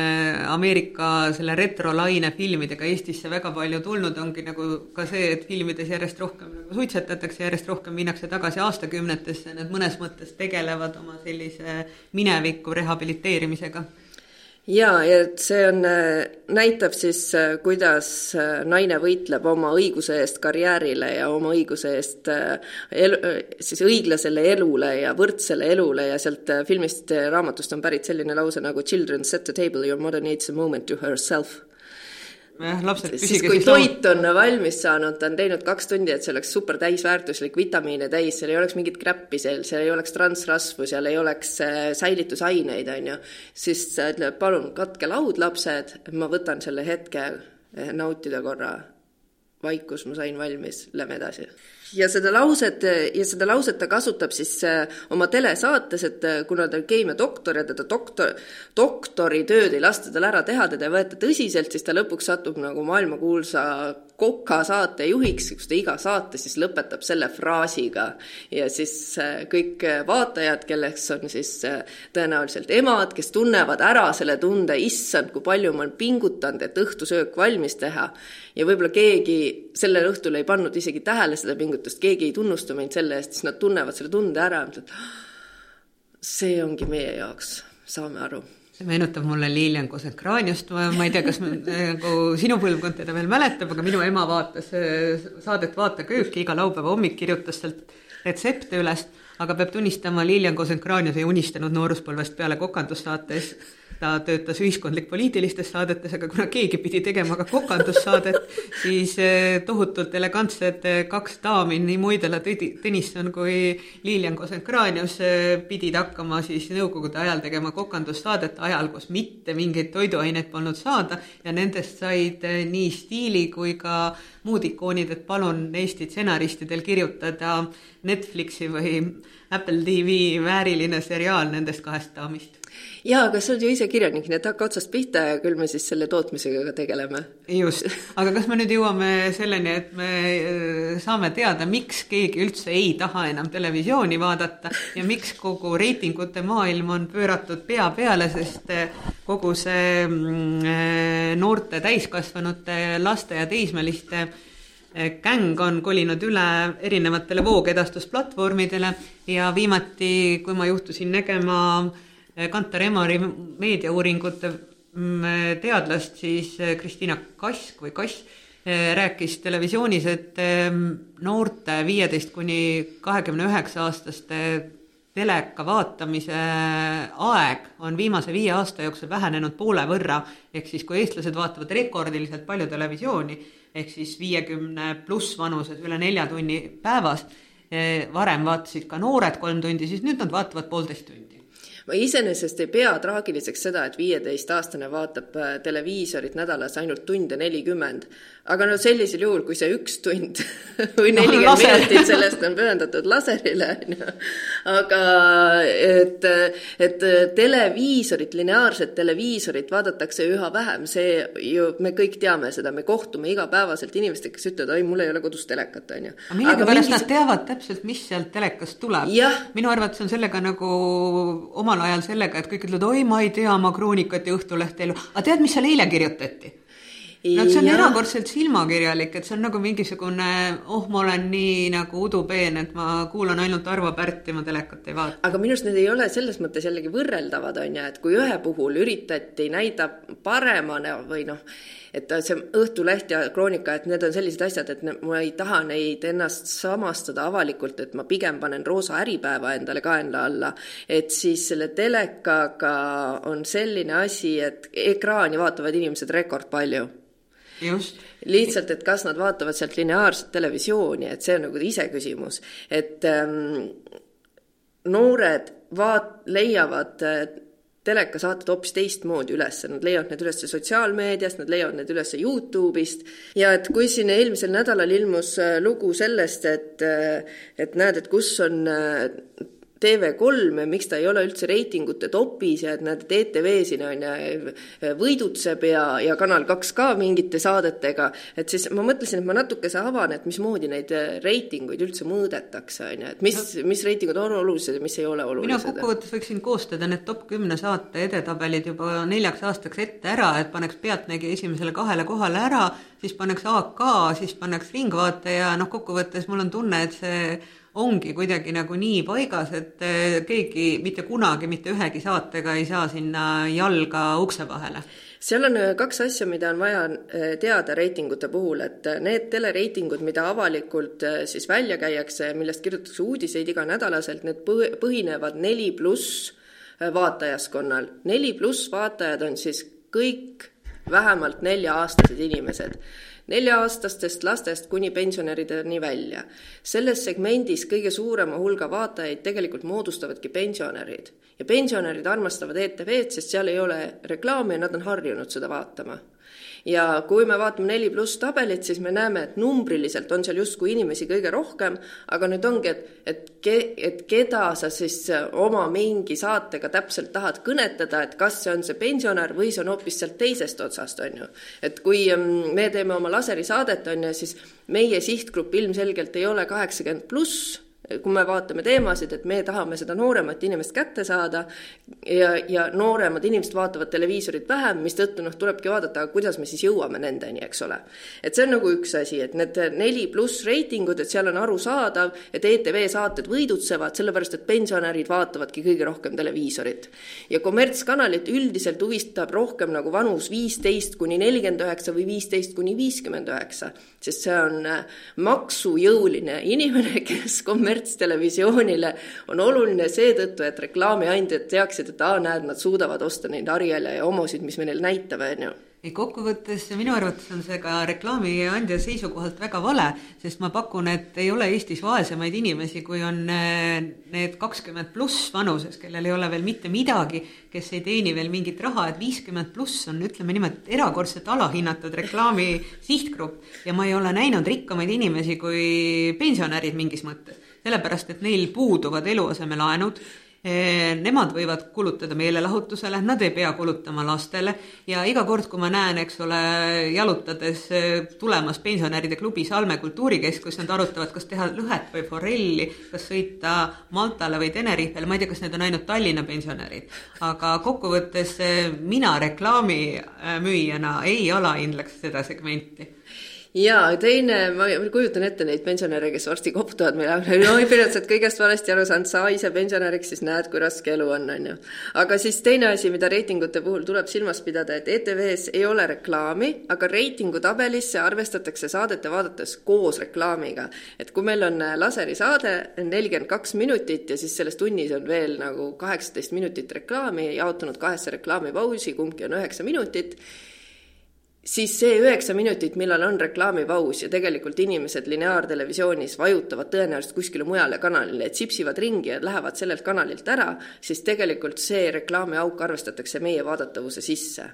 Ameerika selle retrolaine filmidega Eestisse väga palju tulnud, ongi nagu ka see, et filmides järjest rohkem nagu suitsetatakse, järjest rohkem minnakse tagasi aastakümnetesse, need mõnes mõttes tegelevad oma sellise mineviku rehabiliteerimisega jaa, ja et see on, äh, näitab siis, äh, kuidas äh, naine võitleb oma õiguse eest karjäärile ja oma õiguse eest elu, siis õiglasele elule ja võrdsele elule ja sealt filmist, raamatust on pärit selline lause nagu children set the table, your mother needs a moment to herself jah, lapsed siis kui toit on valmis saanud, ta on teinud kaks tundi, et see oleks super täisväärtuslik, vitamiine täis, seal ei oleks mingit kräppi seal, seal ei oleks transrasvu, seal ei oleks äh, säilitusaineid, on ju, siis ta ütleb, palun katke laud, lapsed, ma võtan selle hetke äh, nautida korra. Vaikus, ma sain valmis, lähme edasi ja seda lauset ja seda lauset ta kasutab siis äh, oma telesaates, et äh, kuna ta on keemiadoktor ja teda doktor, doktoritööd ei lasta tal ära teha, teda ei võeta tõsiselt, siis ta lõpuks satub nagu maailmakuulsa Koka saatejuhiks, kus ta iga saate siis lõpetab selle fraasiga. Ja siis äh, kõik vaatajad, kelleks on siis tõenäoliselt emad, kes tunnevad ära selle tunde, issand, kui palju ma olen pingutanud, et õhtusöök valmis teha. Ja võib-olla keegi sellel õhtul ei pannud isegi tähele seda pingutust, keegi ei tunnusta meid selle eest, siis nad tunnevad selle tunde ära, mõtlevad, see ongi meie jaoks, saame aru see meenutab mulle Lilian Kosenkraaniust, ma ei tea, kas nagu sinu põlvkond teda veel mäletab, aga minu ema vaatas äh, saadet Vaata kööki. Iga laupäeva hommik, kirjutas sealt retsepte üles, aga peab tunnistama, Lilian Kosenkraanius ei unistanud nooruspõlvest peale kokandussaates ta töötas ühiskondlik-poliitilistes saadetes, aga kuna keegi pidi tegema ka kokandussaadet, (laughs) siis eh, tohutult elegantsed eh, kaks daami, nii Moidela Tõnisson kui Lilian Kosenkranius eh, pidid hakkama siis nõukogude ajal tegema kokandussaadet ajal, kus mitte mingeid toiduaineid polnud saada ja nendest said nii stiili kui ka muud ikoonid, et palun Eesti stsenaristidel kirjutada Netflixi või Apple TV vääriline seriaal nendest kahest daamist jaa, aga sa oled ju ise kirjanik, nii et hakka otsast pihta ja küll me siis selle tootmisega ka tegeleme. just, aga kas me nüüd jõuame selleni, et me äh, saame teada, miks keegi üldse ei taha enam televisiooni vaadata ja miks kogu reitingute maailm on pööratud pea peale, sest äh, kogu see mm, äh, noorte täiskasvanute, laste ja teismeliste gäng on kolinud üle erinevatele voogedastusplatvormidele ja viimati, kui ma juhtusin nägema äh, Kantar Emori meediauuringute mm, teadlast, siis eh, Kristina Kask või Kass eh, rääkis televisioonis, et eh, noorte viieteist kuni kahekümne üheksa aastaste teleka vaatamise aeg on viimase viie aasta jooksul vähenenud poole võrra, ehk siis kui eestlased vaatavad rekordiliselt palju televisiooni, ehk siis viiekümne pluss vanuses üle nelja tunni päevas, varem vaatasid ka noored kolm tundi, siis nüüd nad vaatavad poolteist tundi ma iseenesest ei pea traagiliseks seda, et viieteistaastane vaatab äh, televiisorit nädalas ainult tunde nelikümmend. aga no sellisel juhul, kui see üks tund (laughs) või nelikümmend no, minutit sellest on pühendatud laserile, on ju. aga et, et televiisorit, lineaarset televiisorit vaadatakse üha vähem, see ju, me kõik teame seda, me kohtume igapäevaselt inimestega, kes ütlevad, oi, mul ei ole kodus telekat, on ju. aga millegipärast mingis... nad teavad täpselt, mis sealt telekast tuleb. minu arvates on sellega nagu omal ajal sellega, et kõik ütlevad, oi, ma ei tea, ma Kroonikat ja Õhtulehte ei loe, aga tead, mis seal eile kirjutati? no see on ja. erakordselt silmakirjalik, et see on nagu mingisugune, oh, ma olen nii nagu udupeen, et ma kuulan ainult Arvo Pärti, ma telekat ei vaata. aga minu arust need ei ole selles mõttes jällegi võrreldavad, on ju, et kui ühe puhul üritati näida paremana või noh, et see Õhtuleht ja Kroonika, et need on sellised asjad, et ma ei taha neid ennast samastada avalikult, et ma pigem panen roosa Äripäeva endale kaenla alla. et siis selle telekaga on selline asi, et ekraani vaatavad inimesed rekordpalju just. lihtsalt, et kas nad vaatavad sealt lineaarset televisiooni, et see on nagu iseküsimus, et ähm, noored vaat-, leiavad äh, telekasaated hoopis teistmoodi üles, nad leiavad need üles sotsiaalmeediast, nad leiavad need üles Youtube'ist. Ja et kui siin eelmisel nädalal ilmus äh, lugu sellest, et äh, et näed, et kus on äh, TV3 ja miks ta ei ole üldse reitingute topis ja et näed, et ETV siin on ja võidutseb ja, ja Kanal kaks ka mingite saadetega, et siis ma mõtlesin, et ma natukese avan, et mismoodi neid reitinguid üldse mõõdetakse, on ju, et mis, mis reitingud on olulised ja mis ei ole olulised. mina kokkuvõttes võiksin koostada need top kümne saate edetabelid juba neljaks aastaks ette ära, et paneks Pealtnägija esimesele kahele kohale ära, siis paneks AK, siis paneks Ringvaate ja noh, kokkuvõttes mul on tunne, et see ongi kuidagi nagu nii paigas, et eh, keegi mitte kunagi mitte ühegi saatega ei saa sinna jalga ukse vahele seal on eh, kaks asja, mida on vaja eh, teada reitingute puhul, et need telereitingud, mida avalikult siis välja käiakse, millest kirjutatakse uudiseid iganädalaselt, need põhinevad neli pluss vaatajaskonnal. neli pluss vaatajad on siis kõik vähemalt nelja-aastased inimesed nelja-aastastest lastest kuni pensionärideni välja. selles segmendis kõige suurema hulga vaatajaid tegelikult moodustavadki pensionärid ja pensionärid armastavad ETV-d, sest seal ei ole reklaami ja nad on harjunud seda vaatama ja kui me vaatame neli pluss tabelit, siis me näeme, et numbriliselt on seal justkui inimesi kõige rohkem, aga nüüd ongi, et, et ke-, et keda sa siis oma mingi saatega täpselt tahad kõnetada, et kas see on see pensionär või see on hoopis sealt teisest otsast, on ju. et kui mm, me teeme oma laserisaadet, on ju, siis meie sihtgrupp ilmselgelt ei ole kaheksakümmend pluss kui me vaatame teemasid, et me tahame seda nooremat inimest kätte saada ja, ja nooremad inimesed vaatavad televiisorit vähem, mistõttu noh, tulebki vaadata, kuidas me siis jõuame nendeni, eks ole. et see on nagu üks asi, et need neli pluss reitingud, et seal on arusaadav, et ETV saated võidutsevad, sellepärast et pensionärid vaatavadki kõige rohkem televiisorit. ja kommertskanalit üldiselt huvistab rohkem nagu vanus viisteist kuni nelikümmend üheksa või viisteist kuni viiskümmend üheksa, sest see on maksujõuline inimene, (laughs) kes kommerts kommertstelevisioonile on oluline seetõttu, et reklaamiandjad teaksid, et aa, näed, nad suudavad osta neid Ariele ja homosid, mis me neile näitame, on ju ei, kokkuvõttes minu arvates on see ka reklaamiandja seisukohalt väga vale, sest ma pakun, et ei ole Eestis vaesemaid inimesi, kui on äh, need kakskümmend pluss vanuses, kellel ei ole veel mitte midagi, kes ei teeni veel mingit raha, et viiskümmend pluss on, ütleme niimoodi, erakordselt alahinnatud reklaami sihtgrupp. Ja ma ei ole näinud rikkamaid inimesi kui pensionärid mingis mõttes, sellepärast et neil puuduvad eluasemelaenud. Eh, nemad võivad kulutada meelelahutusele, nad ei pea kulutama lastele. Ja iga kord, kui ma näen, eks ole, jalutades eh, tulemas pensionäride klubi Salme kultuurikeskus, nad arutavad, kas teha lõhet või forelli, kas sõita Maltale või Tenerifele, ma ei tea, kas need on ainult Tallinna pensionärid, aga kokkuvõttes eh, mina reklaamimüüjana ei alahindleks seda segmenti ja teine, ma kujutan ette neid pensionäre, kes varsti koputavad meile, no Piret, sa oled kõigest valesti aru saanud, saa ise pensionäriks, siis näed, kui raske elu on, on ju. aga siis teine asi, mida reitingute puhul tuleb silmas pidada, et ETV-s ei ole reklaami, aga reitingutabelisse arvestatakse saadete vaadates koos reklaamiga. et kui meil on laserisaade nelikümmend kaks minutit ja siis selles tunnis on veel nagu kaheksateist minutit reklaami jaotunud kahesse reklaamipausi, kumbki on üheksa minutit siis see üheksa minutit, millal on reklaamipaus ja tegelikult inimesed lineaartelevisioonis vajutavad tõenäoliselt kuskile mujale kanalile, et sipsivad ringi ja lähevad sellelt kanalilt ära, siis tegelikult see reklaamiauk arvestatakse meie vaadatavuse sisse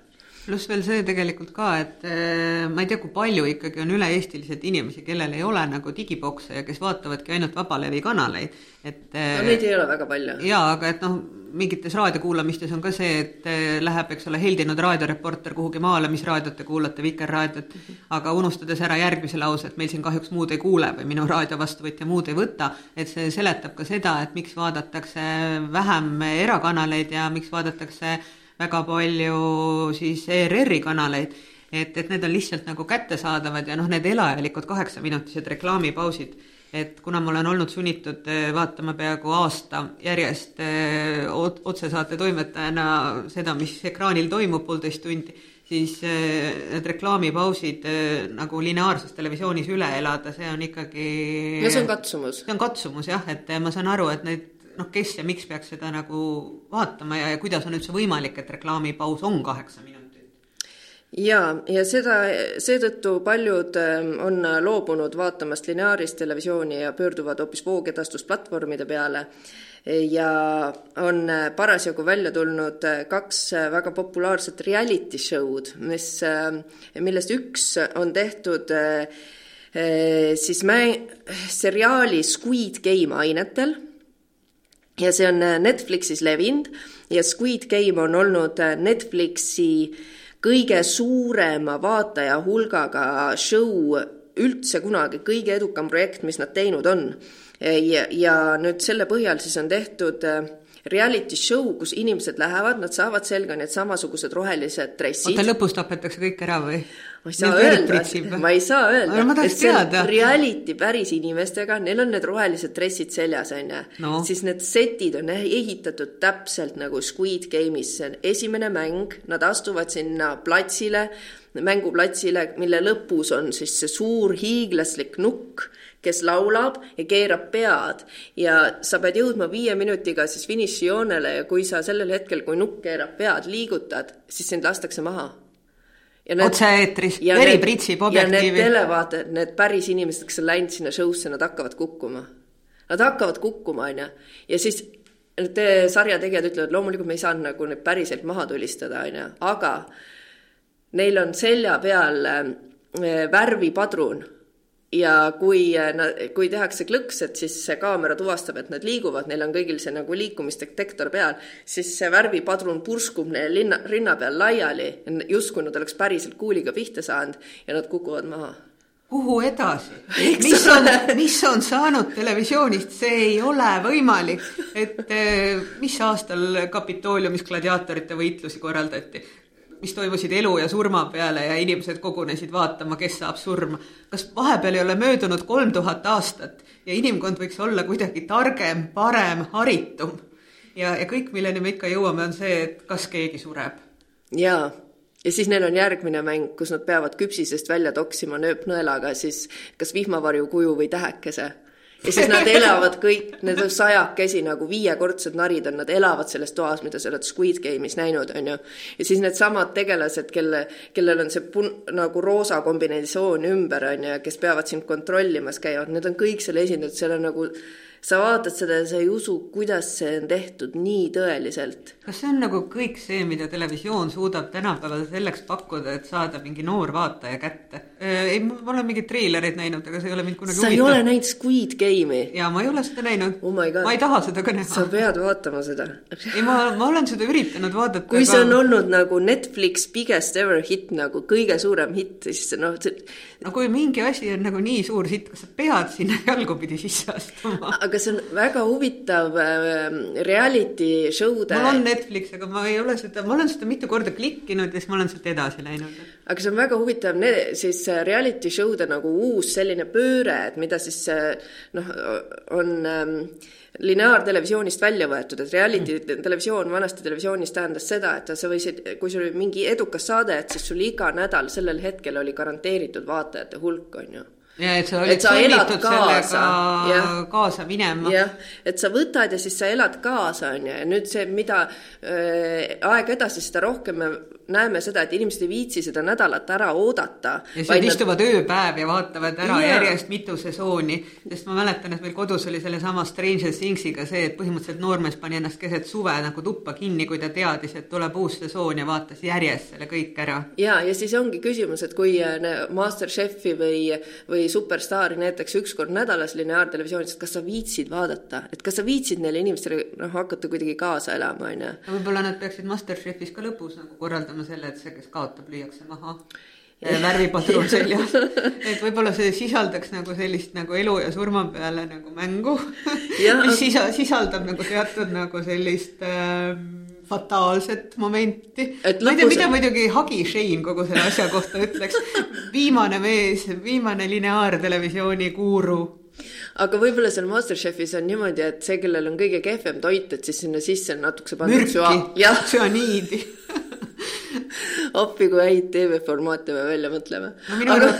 pluss veel see tegelikult ka, et äh, ma ei tea, kui palju ikkagi on üle-eestiliselt inimesi, kellel ei ole nagu digibokse ja kes vaatavadki ainult vabalevi kanaleid, et äh, no neid ei ole väga palju. jaa, aga et noh, mingites raadiokuulamistes on ka see, et äh, läheb, eks ole, heldinud raadioreporter kuhugi maale, mis raadiot te kuulate, Vikerraadiot aga unustades ära järgmise lause, et meil siin kahjuks muud ei kuule või minu raadiovastuvõtja muud ei võta, et see seletab ka seda, et miks vaadatakse vähem erakanaleid ja miks vaadatakse väga palju siis ERR-i kanaleid, et, et need on lihtsalt nagu kättesaadavad ja noh, need elajalikud kaheksaminutised reklaamipausid, et kuna ma olen olnud sunnitud eh, vaatama peaaegu aasta järjest eh, otsesaate toimetajana seda, mis ekraanil toimub poolteist tundi, siis eh, need reklaamipausid nagu lineaarses televisioonis üle elada, see on ikkagi no see on katsumus. see on katsumus jah, et ma saan aru, et neid noh, kes ja miks peaks seda nagu vaatama ja, ja kuidas on üldse võimalik, et reklaamipaus on kaheksa minutit? ja, ja seda, seetõttu paljud ähm, on loobunud vaatamast lineaarist televisiooni ja pöörduvad hoopis voogedastusplatvormide peale ja on parasjagu välja tulnud kaks väga populaarset reality show'd, mis, ähm, millest üks on tehtud äh, siis mä-, seriaali Squid Game ainetel ja see on äh, Netflixis levinud ja Squid Game on olnud äh, Netflixi kõige suurema vaataja hulgaga show üldse kunagi, kõige edukam projekt, mis nad teinud on. ja, ja nüüd selle põhjal siis on tehtud äh, reality show, kus inimesed lähevad, nad saavad selga need samasugused rohelised dressid. oota, lõpus tapetakse kõik ära või? ma ei saa öelda, ma ei saa öelda, et see on reality päris inimestega, neil on need rohelised dressid seljas, on ju. No.. siis need setid on ehitatud täpselt nagu Squid Game'is, see on esimene mäng, nad astuvad sinna platsile, mänguplatsile, mille lõpus on siis see suur hiiglaslik nukk kes laulab ja keerab pead ja sa pead jõudma viie minutiga siis finišijoonele ja kui sa sellel hetkel, kui nukk keerab pead, liigutad, siis sind lastakse maha. otse-eetris, veri pritsib objektiivi. ja need televaatajad, need päris inimesed, kes on läinud sinna show'sse, nad hakkavad kukkuma. Nad hakkavad kukkuma, onju, ja siis need sarja tegijad ütlevad, loomulikult me ei saanud nagu neid päriselt maha tulistada, onju, aga neil on selja peal äh, värvipadrun ja kui, kui tehakse klõks, et siis see kaamera tuvastab, et nad liiguvad, neil on kõigil see nagu liikumisdetektor peal, siis see värvipadrun purskub neil linna, rinna peal laiali, justkui nad oleks päriselt kuuliga pihta saanud ja nad kukuvad maha kuhu edasi? (laughs) mis on, mis on saanud televisioonist, see ei ole võimalik, et eh, mis aastal Kapitooliumis gladiaatorite võitlusi korraldati? Mis toimusid elu ja surma peale ja inimesed kogunesid vaatama, kes saab surma. kas vahepeal ei ole möödunud kolm tuhat aastat ja inimkond võiks olla kuidagi targem, parem, haritum? ja, ja kõik, milleni me ikka jõuame, on see, et kas keegi sureb. jaa, ja siis neil on järgmine mäng, kus nad peavad küpsisest välja toksima nööpnõelaga siis kas vihmavarju kuju või tähekese ja siis nad elavad kõik, need on sajakesi nagu viiekordsed narid on, nad elavad selles toas, mida sa oled Squid Game'is näinud, on ju. ja siis needsamad tegelased, kelle, kellel on see pun-, nagu roosa kombinesoon ümber, on ju, kes peavad sind kontrollimas, käivad, need on kõik selle esindatud, seal on nagu sa vaatad seda ja sa ei usu, kuidas see on tehtud nii tõeliselt. kas see on nagu kõik see, mida televisioon suudab tänapäeval selleks pakkuda, et saada mingi noor vaataja kätte? ei, ma olen mingeid treilereid näinud, aga see ei ole mind kunagi sa ei ole näinud Squid Game'i? jaa, ma ei ole seda näinud oh. ma ei taha seda ka näha. sa pead vaatama seda. ei, ma, ma olen seda üritanud vaadata. kui see on olnud nagu Netflix biggest ever hit nagu kõige suurem hitt, siis noh see... no kui mingi asi on nagu nii suur sitt, kas sa pead sinna (laughs) jalgupidi sisse astuma? aga aga see on väga huvitav äh, reality show'de. mul on Netflix, aga ma ei ole seda, ma olen seda mitu korda klikkinud ja siis ma olen sealt edasi läinud. aga see on väga huvitav, siis äh, reality show'de nagu uus selline pööre, et mida siis äh, noh, on ähm, lineaartelevisioonist välja võetud, et reality mm. televisioon vanasti televisioonis tähendas seda, et sa võisid, kui sul oli mingi edukas saade, et siis sul iga nädal sellel hetkel oli garanteeritud vaatajate hulk, on ju ja et sa olid sunnitud sellega ja. kaasa minema. jah, et sa võtad ja siis sa elad kaasa, on ju, ja nüüd see, mida äh, aeg edasi, seda rohkem me näeme seda, et inimesed ei viitsi seda nädalat ära oodata. ja siis nad istuvad ööpäev ja vaatavad ära ja. järjest mitu sesooni, sest ma mäletan, et meil kodus oli sellesama Stranger Things'iga see, et põhimõtteliselt noormees pani ennast keset suve nagu tuppa kinni, kui ta teadis, et tuleb uus sesoon ja vaatas järjest selle kõik ära. ja, ja siis ongi küsimus, et kui äh, Masterchefi või, või Superstaari näitakse üks kord nädalas lineaartelevisioonis, et kas sa viitsid vaadata, et kas sa viitsid neile inimestele noh, hakata kuidagi kaasa elama, on ju. võib-olla nad peaksid Masterchefis ka lõpus nagu korraldama lõpetama selle, et see, kes kaotab, lüüakse maha värvipadrun seljas. (laughs) et võib-olla see sisaldaks nagu sellist nagu elu ja surma peale nagu mängu, mis sisa, sisaldab nagu teatud nagu sellist äh, fataalset momenti. ma ei tea, mida muidugi Hagi Shane kogu selle asja kohta ütleks. viimane mees, viimane lineaartelevisiooni guru aga võib-olla seal Masterchefis on niimoodi, et see, kellel on kõige kehvem toit, et siis sinna sisse natukese pandud süa-. süaniidi (laughs) appi, kui häid TV-formaate me välja mõtleme no,. aga,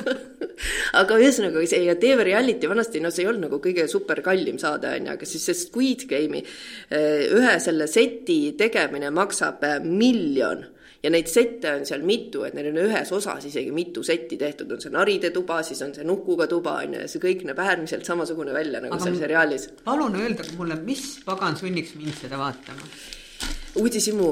(laughs) aga ühesõnaga see ja TV Reality vanasti, no see ei olnud nagu kõige super kallim saade, on ju, aga siis see Squid Game'i eh, ühe selle seti tegemine maksab eh, miljon ja neid sette on seal mitu, et neil on ühes osas isegi mitu setti tehtud, on see naride tuba, siis on see nukuga tuba, on ju, ja see kõik näeb äärmiselt samasugune välja nagu Aga seal seriaalis. palun öeldage mulle, mis pagan sunniks mind seda vaatama? uudishimu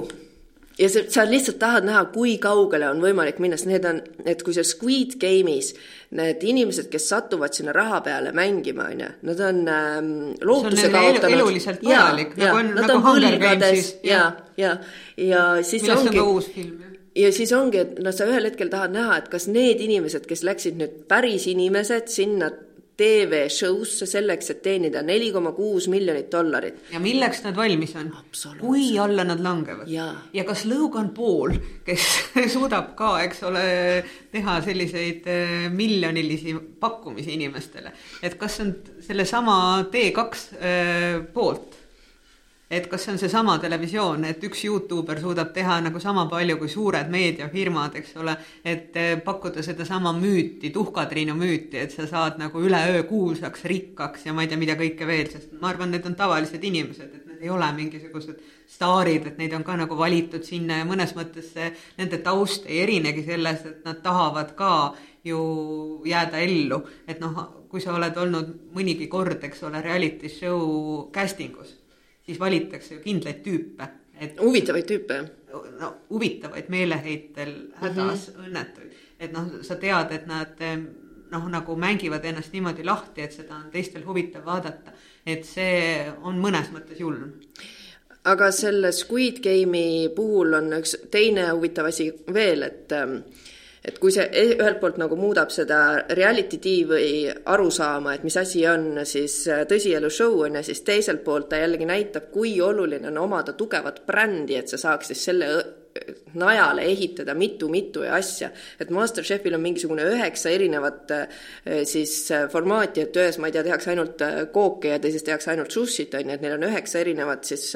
ja see, sa lihtsalt tahad näha, kui kaugele on võimalik minna, sest need on, et kui see Squid Game'is need inimesed, kes satuvad sinna raha peale mängima, on ju, nad on ähm, lootuse kaotanud. eluliselt vajalik, nagu on, nagu Hunger Gamesis. ja, ja, ja siis Millest ongi. uus film, jah ja siis ongi, et noh, sa ühel hetkel tahad näha, et kas need inimesed, kes läksid nüüd päris inimesed sinna TV-show'sse selleks, et teenida neli koma kuus miljonit dollarit. ja milleks nad valmis on? kui alla nad langevad? ja kas Logan Paul, kes (laughs) suudab ka, eks ole, teha selliseid äh, miljonilisi pakkumisi inimestele, et kas see on sellesama T2 äh, poolt et kas see on seesama televisioon, et üks Youtuber suudab teha nagu sama palju kui suured meediafirmad, eks ole, et eh, pakkuda sedasama müüti, tuhkatriinu müüti, et sa saad nagu üleöö kuulsaks, rikkaks ja ma ei tea, mida kõike veel, sest ma arvan, need on tavalised inimesed, et need ei ole mingisugused staarid, et neid on ka nagu valitud sinna ja mõnes mõttes see, nende taust ei erinegi sellest, et nad tahavad ka ju jääda ellu, et noh, kui sa oled olnud mõnigi kord, eks ole, reality show casting us siis valitakse ju kindlaid tüüpe, et huvitavaid tüüpe, jah? no huvitavaid, meeleheitel, hädas mm, -hmm. õnnetuid. et noh, sa tead, et nad noh, nagu mängivad ennast niimoodi lahti, et seda on teistel huvitav vaadata. et see on mõnes mõttes julm aga selle Squid Game'i puhul on üks teine huvitav asi veel, et ähm, et kui see e-, ühelt poolt nagu muudab seda reality TV arusaama, et mis asi on siis äh, tõsielu show on ju, siis teiselt poolt ta jällegi näitab, kui oluline on omada tugevat brändi, et sa saaks siis selle najale ehitada mitu-mitu asja. et Masterchefil on mingisugune üheksa erinevat eh, siis eh, formaati, et ühes, ma ei tea, tehakse ainult eh, kooke ja teises tehakse ainult sushit, on ju, et neil on üheksa erinevat siis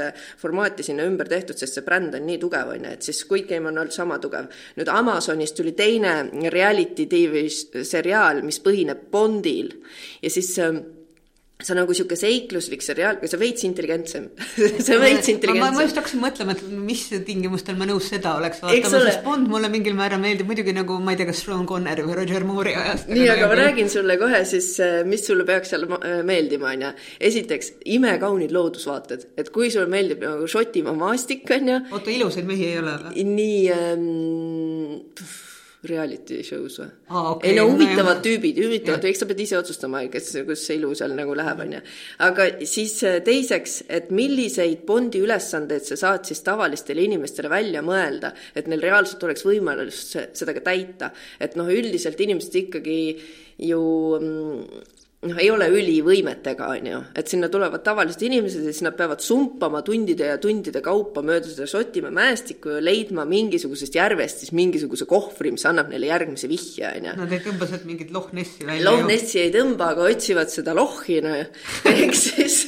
formaati sinna ümber tehtud, sest see bränd on nii tugev, on ju, et siis Squid Game on olnud sama tugev. nüüd Amazonist tuli teine reality tv seriaal, mis põhineb Bondil ja siis see on nagu niisugune seikluslik seriaal, see veits intelligentsem (laughs) see veits intelligentsem. ma just hakkasin mõtlema, et mis tingimustel ma nõus seda oleks vaatama, sest Bond mulle mingil määral meeldib muidugi nagu ma ei tea, kas Sean Connery või Roger Moore'i ajast. nii, aga ma räägin sulle kohe siis, äh, mis sulle peaks seal äh, meeldima, on ju. esiteks, imekaunid loodusvaated, et kui sulle meeldib nagu Šotimaa maastik, on ju. oota, ilusaid mehi ei ole või? nii ähm, reality show's või ah,? Okay. ei no huvitavad tüübid, huvitavad, eks sa pead ise otsustama, kes, kus see ilu seal nagu läheb, onju. aga siis äh, teiseks, et milliseid Bondi ülesandeid sa saad siis tavalistele inimestele välja mõelda, et neil reaalselt oleks võimalus seda ka täita. et noh, üldiselt inimesed ikkagi ju mm, noh, ei ole ülivõimetega, on ju, et sinna tulevad tavalised inimesed ja siis nad peavad sumpama tundide ja tundide kaupa mööda seda Šotimaa mäestikku ja leidma mingisugusest järvest siis mingisuguse kohvri, mis annab neile järgmise vihje, on ju. Nad ei tõmba sealt mingit Loch Nessi välja. Loch Nessi ei tõmba, aga otsivad seda lohhi, no (laughs) ehk siis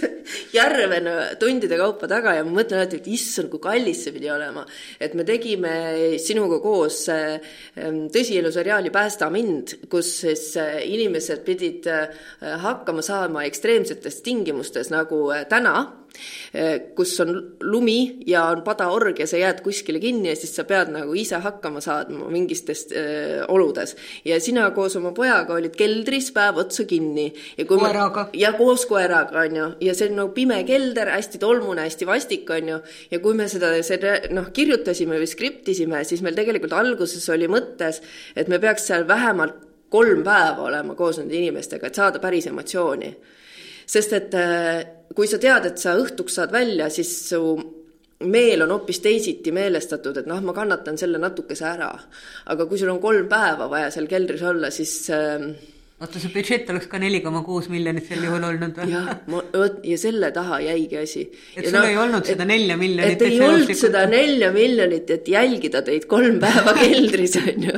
järve no tundide kaupa taga ja ma mõtlen alati, et issand, kui kallis see pidi olema. et me tegime sinuga koos ähm, tõsieluseriaali Päästa mind, kus siis äh, inimesed pidid äh, hakkama saama ekstreemsetes tingimustes nagu äh, täna, äh, kus on lumi ja on padaorg ja sa jääd kuskile kinni ja siis sa pead nagu ise hakkama saama mingistes äh, oludes. ja sina koos oma pojaga olid keldris päev otsa kinni. koeraga. ja koos koeraga, on ju, ja see on nagu pime kelder, hästi tolmune, hästi vastik, on ju, ja kui me seda, seda noh, kirjutasime või skriptisime, siis meil tegelikult alguses oli mõttes, et me peaks seal vähemalt kolm päeva olema koos nende inimestega, et saada päris emotsiooni. sest et äh, kui sa tead, et sa õhtuks saad välja, siis su meel on hoopis teisiti meelestatud, et noh, ma kannatan selle natukese ära. aga kui sul on kolm päeva vaja seal keldris olla, siis äh, oota, see budžett oleks ka neli koma kuus miljonit sel juhul olnud või? jah, ma, vot ja selle taha jäigi asi. et ja sul no, ei olnud seda nelja miljonit. et ei olnud seda nelja miljonit, et jälgida teid kolm päeva keldris, on ju.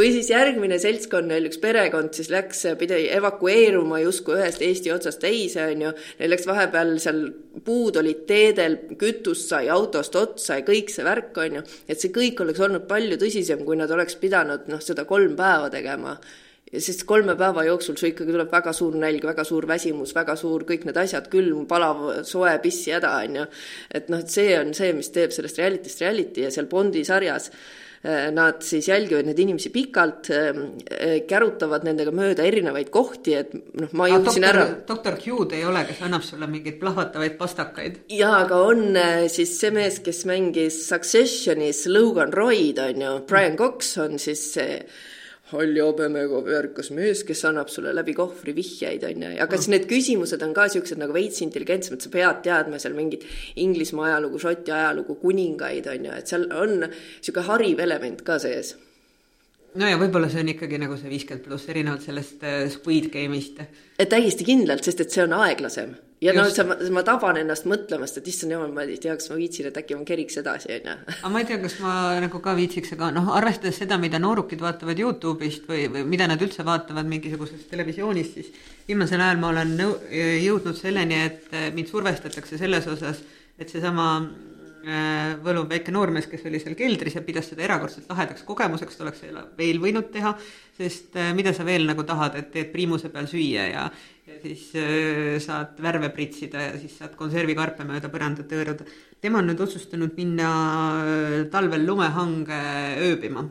või siis järgmine seltskond, neil üks perekond siis läks, pidi evakueeruma justkui ühest Eesti otsast teise, on ju. Neil läks vahepeal seal, puud olid teedel, kütust sai autost otsa ja kõik see värk, on ju. et see kõik oleks olnud palju tõsisem, kui nad oleks pidanud noh, seda kolm päeva tegema sest kolme päeva jooksul sul ikkagi tuleb väga suur nälg, väga suur väsimus, väga suur kõik need asjad, külm, palav, soe, pissihäda, on ju. et noh, et see on see, mis teeb sellest reality'st reality ja seal Bondi sarjas äh, Nad siis jälgivad neid inimesi pikalt, ähm, äh, kärutavad nendega mööda erinevaid kohti, et noh, ma jõudsin ära. doktor Hughes ei ole, kes annab sulle mingeid plahvatavaid pastakaid? jaa, aga on äh, siis see mees, kes mängis Successionis Logan Royd, on ju, Brian Cox on siis see halli habemega värkas mees, kes annab sulle läbi kohvri vihjeid, on ju, aga siis need küsimused on ka niisugused nagu veits intelligentsemad, sa pead teadma seal mingit Inglismaa ajalugu, Šoti ajalugu, kuningaid, on ju, et seal on niisugune hariv element ka sees no ja võib-olla see on ikkagi nagu see viiskümmend pluss, erinevalt sellest äh, Squid Game'ist. täiesti kindlalt, sest et see on aeglasem. ja Just. no sa, ma taban ennast mõtlemast, et issand jumal, ma ei tea, kas ma viitsin, et äkki ma keriks edasi, on ju. aga ma ei tea, kas ma nagu ka viitsiks, aga noh, arvestades seda, mida noorukid vaatavad Youtube'ist või, või mida nad üldse vaatavad mingisugusest televisioonist, siis viimasel ajal ma olen nõu-, jõudnud selleni, et äh, mind survestatakse selles osas, et seesama Võlu väike noormees, kes oli seal keldris ja pidas seda erakordselt lahedaks kogemuseks, ta oleks seda veel võinud teha, sest äh, mida sa veel nagu tahad, et teed priimuse peal süüa ja ja siis äh, saad värve pritsida ja siis saad konservikarpe mööda põrandat hõõruda. tema on nüüd otsustanud minna äh, talvel lumehange ööbima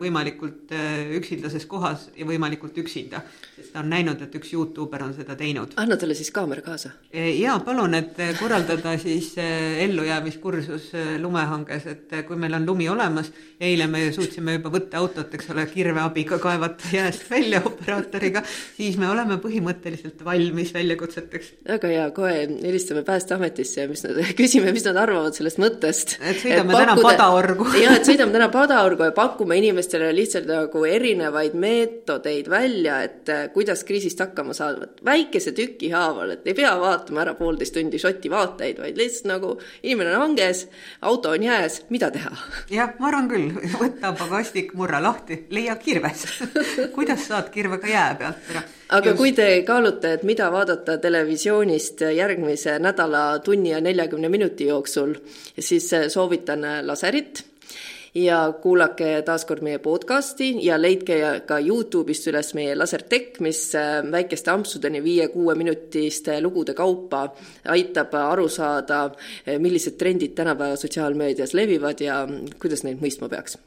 võimalikult üksildases kohas ja võimalikult üksinda sest ta on näinud, et üks Youtuber on seda teinud. anna talle siis kaamera kaasa. E, jaa, palun, et korraldada siis e, ellujäämiskursus lumehanges, et kui meil on lumi olemas, eile me suutsime juba võtta autot, eks ole, kirve abiga kaevata jääst välja operaatoriga, siis me oleme põhimõtteliselt valmis väljakutseteks. väga hea, kohe helistame Päästeametisse ja mis nad, (laughs) küsime, mis nad arvavad sellest mõttest. et sõidame et pakkuda, täna Padaorgu jaa, et sõidame täna Padaorgu ja pakume inimestele lihtsalt nagu erinevaid meetodeid välja, et kuidas kriisist hakkama saada, väikese tüki haaval, et ei pea vaatama ära poolteist tundi Šoti vaateid, vaid lihtsalt nagu inimene on hanges, auto on jääs, mida teha? jah, ma arvan küll, võta pagasnik, murra lahti, leia kirves (laughs) kuidas saad kirvega jää pealt ära? aga Just. kui te kaalute, et mida vaadata televisioonist järgmise nädala tunni ja neljakümne minuti jooksul, siis soovitan laserit ja kuulake taaskord meie podcasti ja leidke ka Youtube'ist üles meie Lasertech, mis äh, väikeste ampsudeni viie-kuueminutiste lugude kaupa aitab aru saada, millised trendid tänapäeva sotsiaalmeedias levivad ja kuidas neid mõistma peaks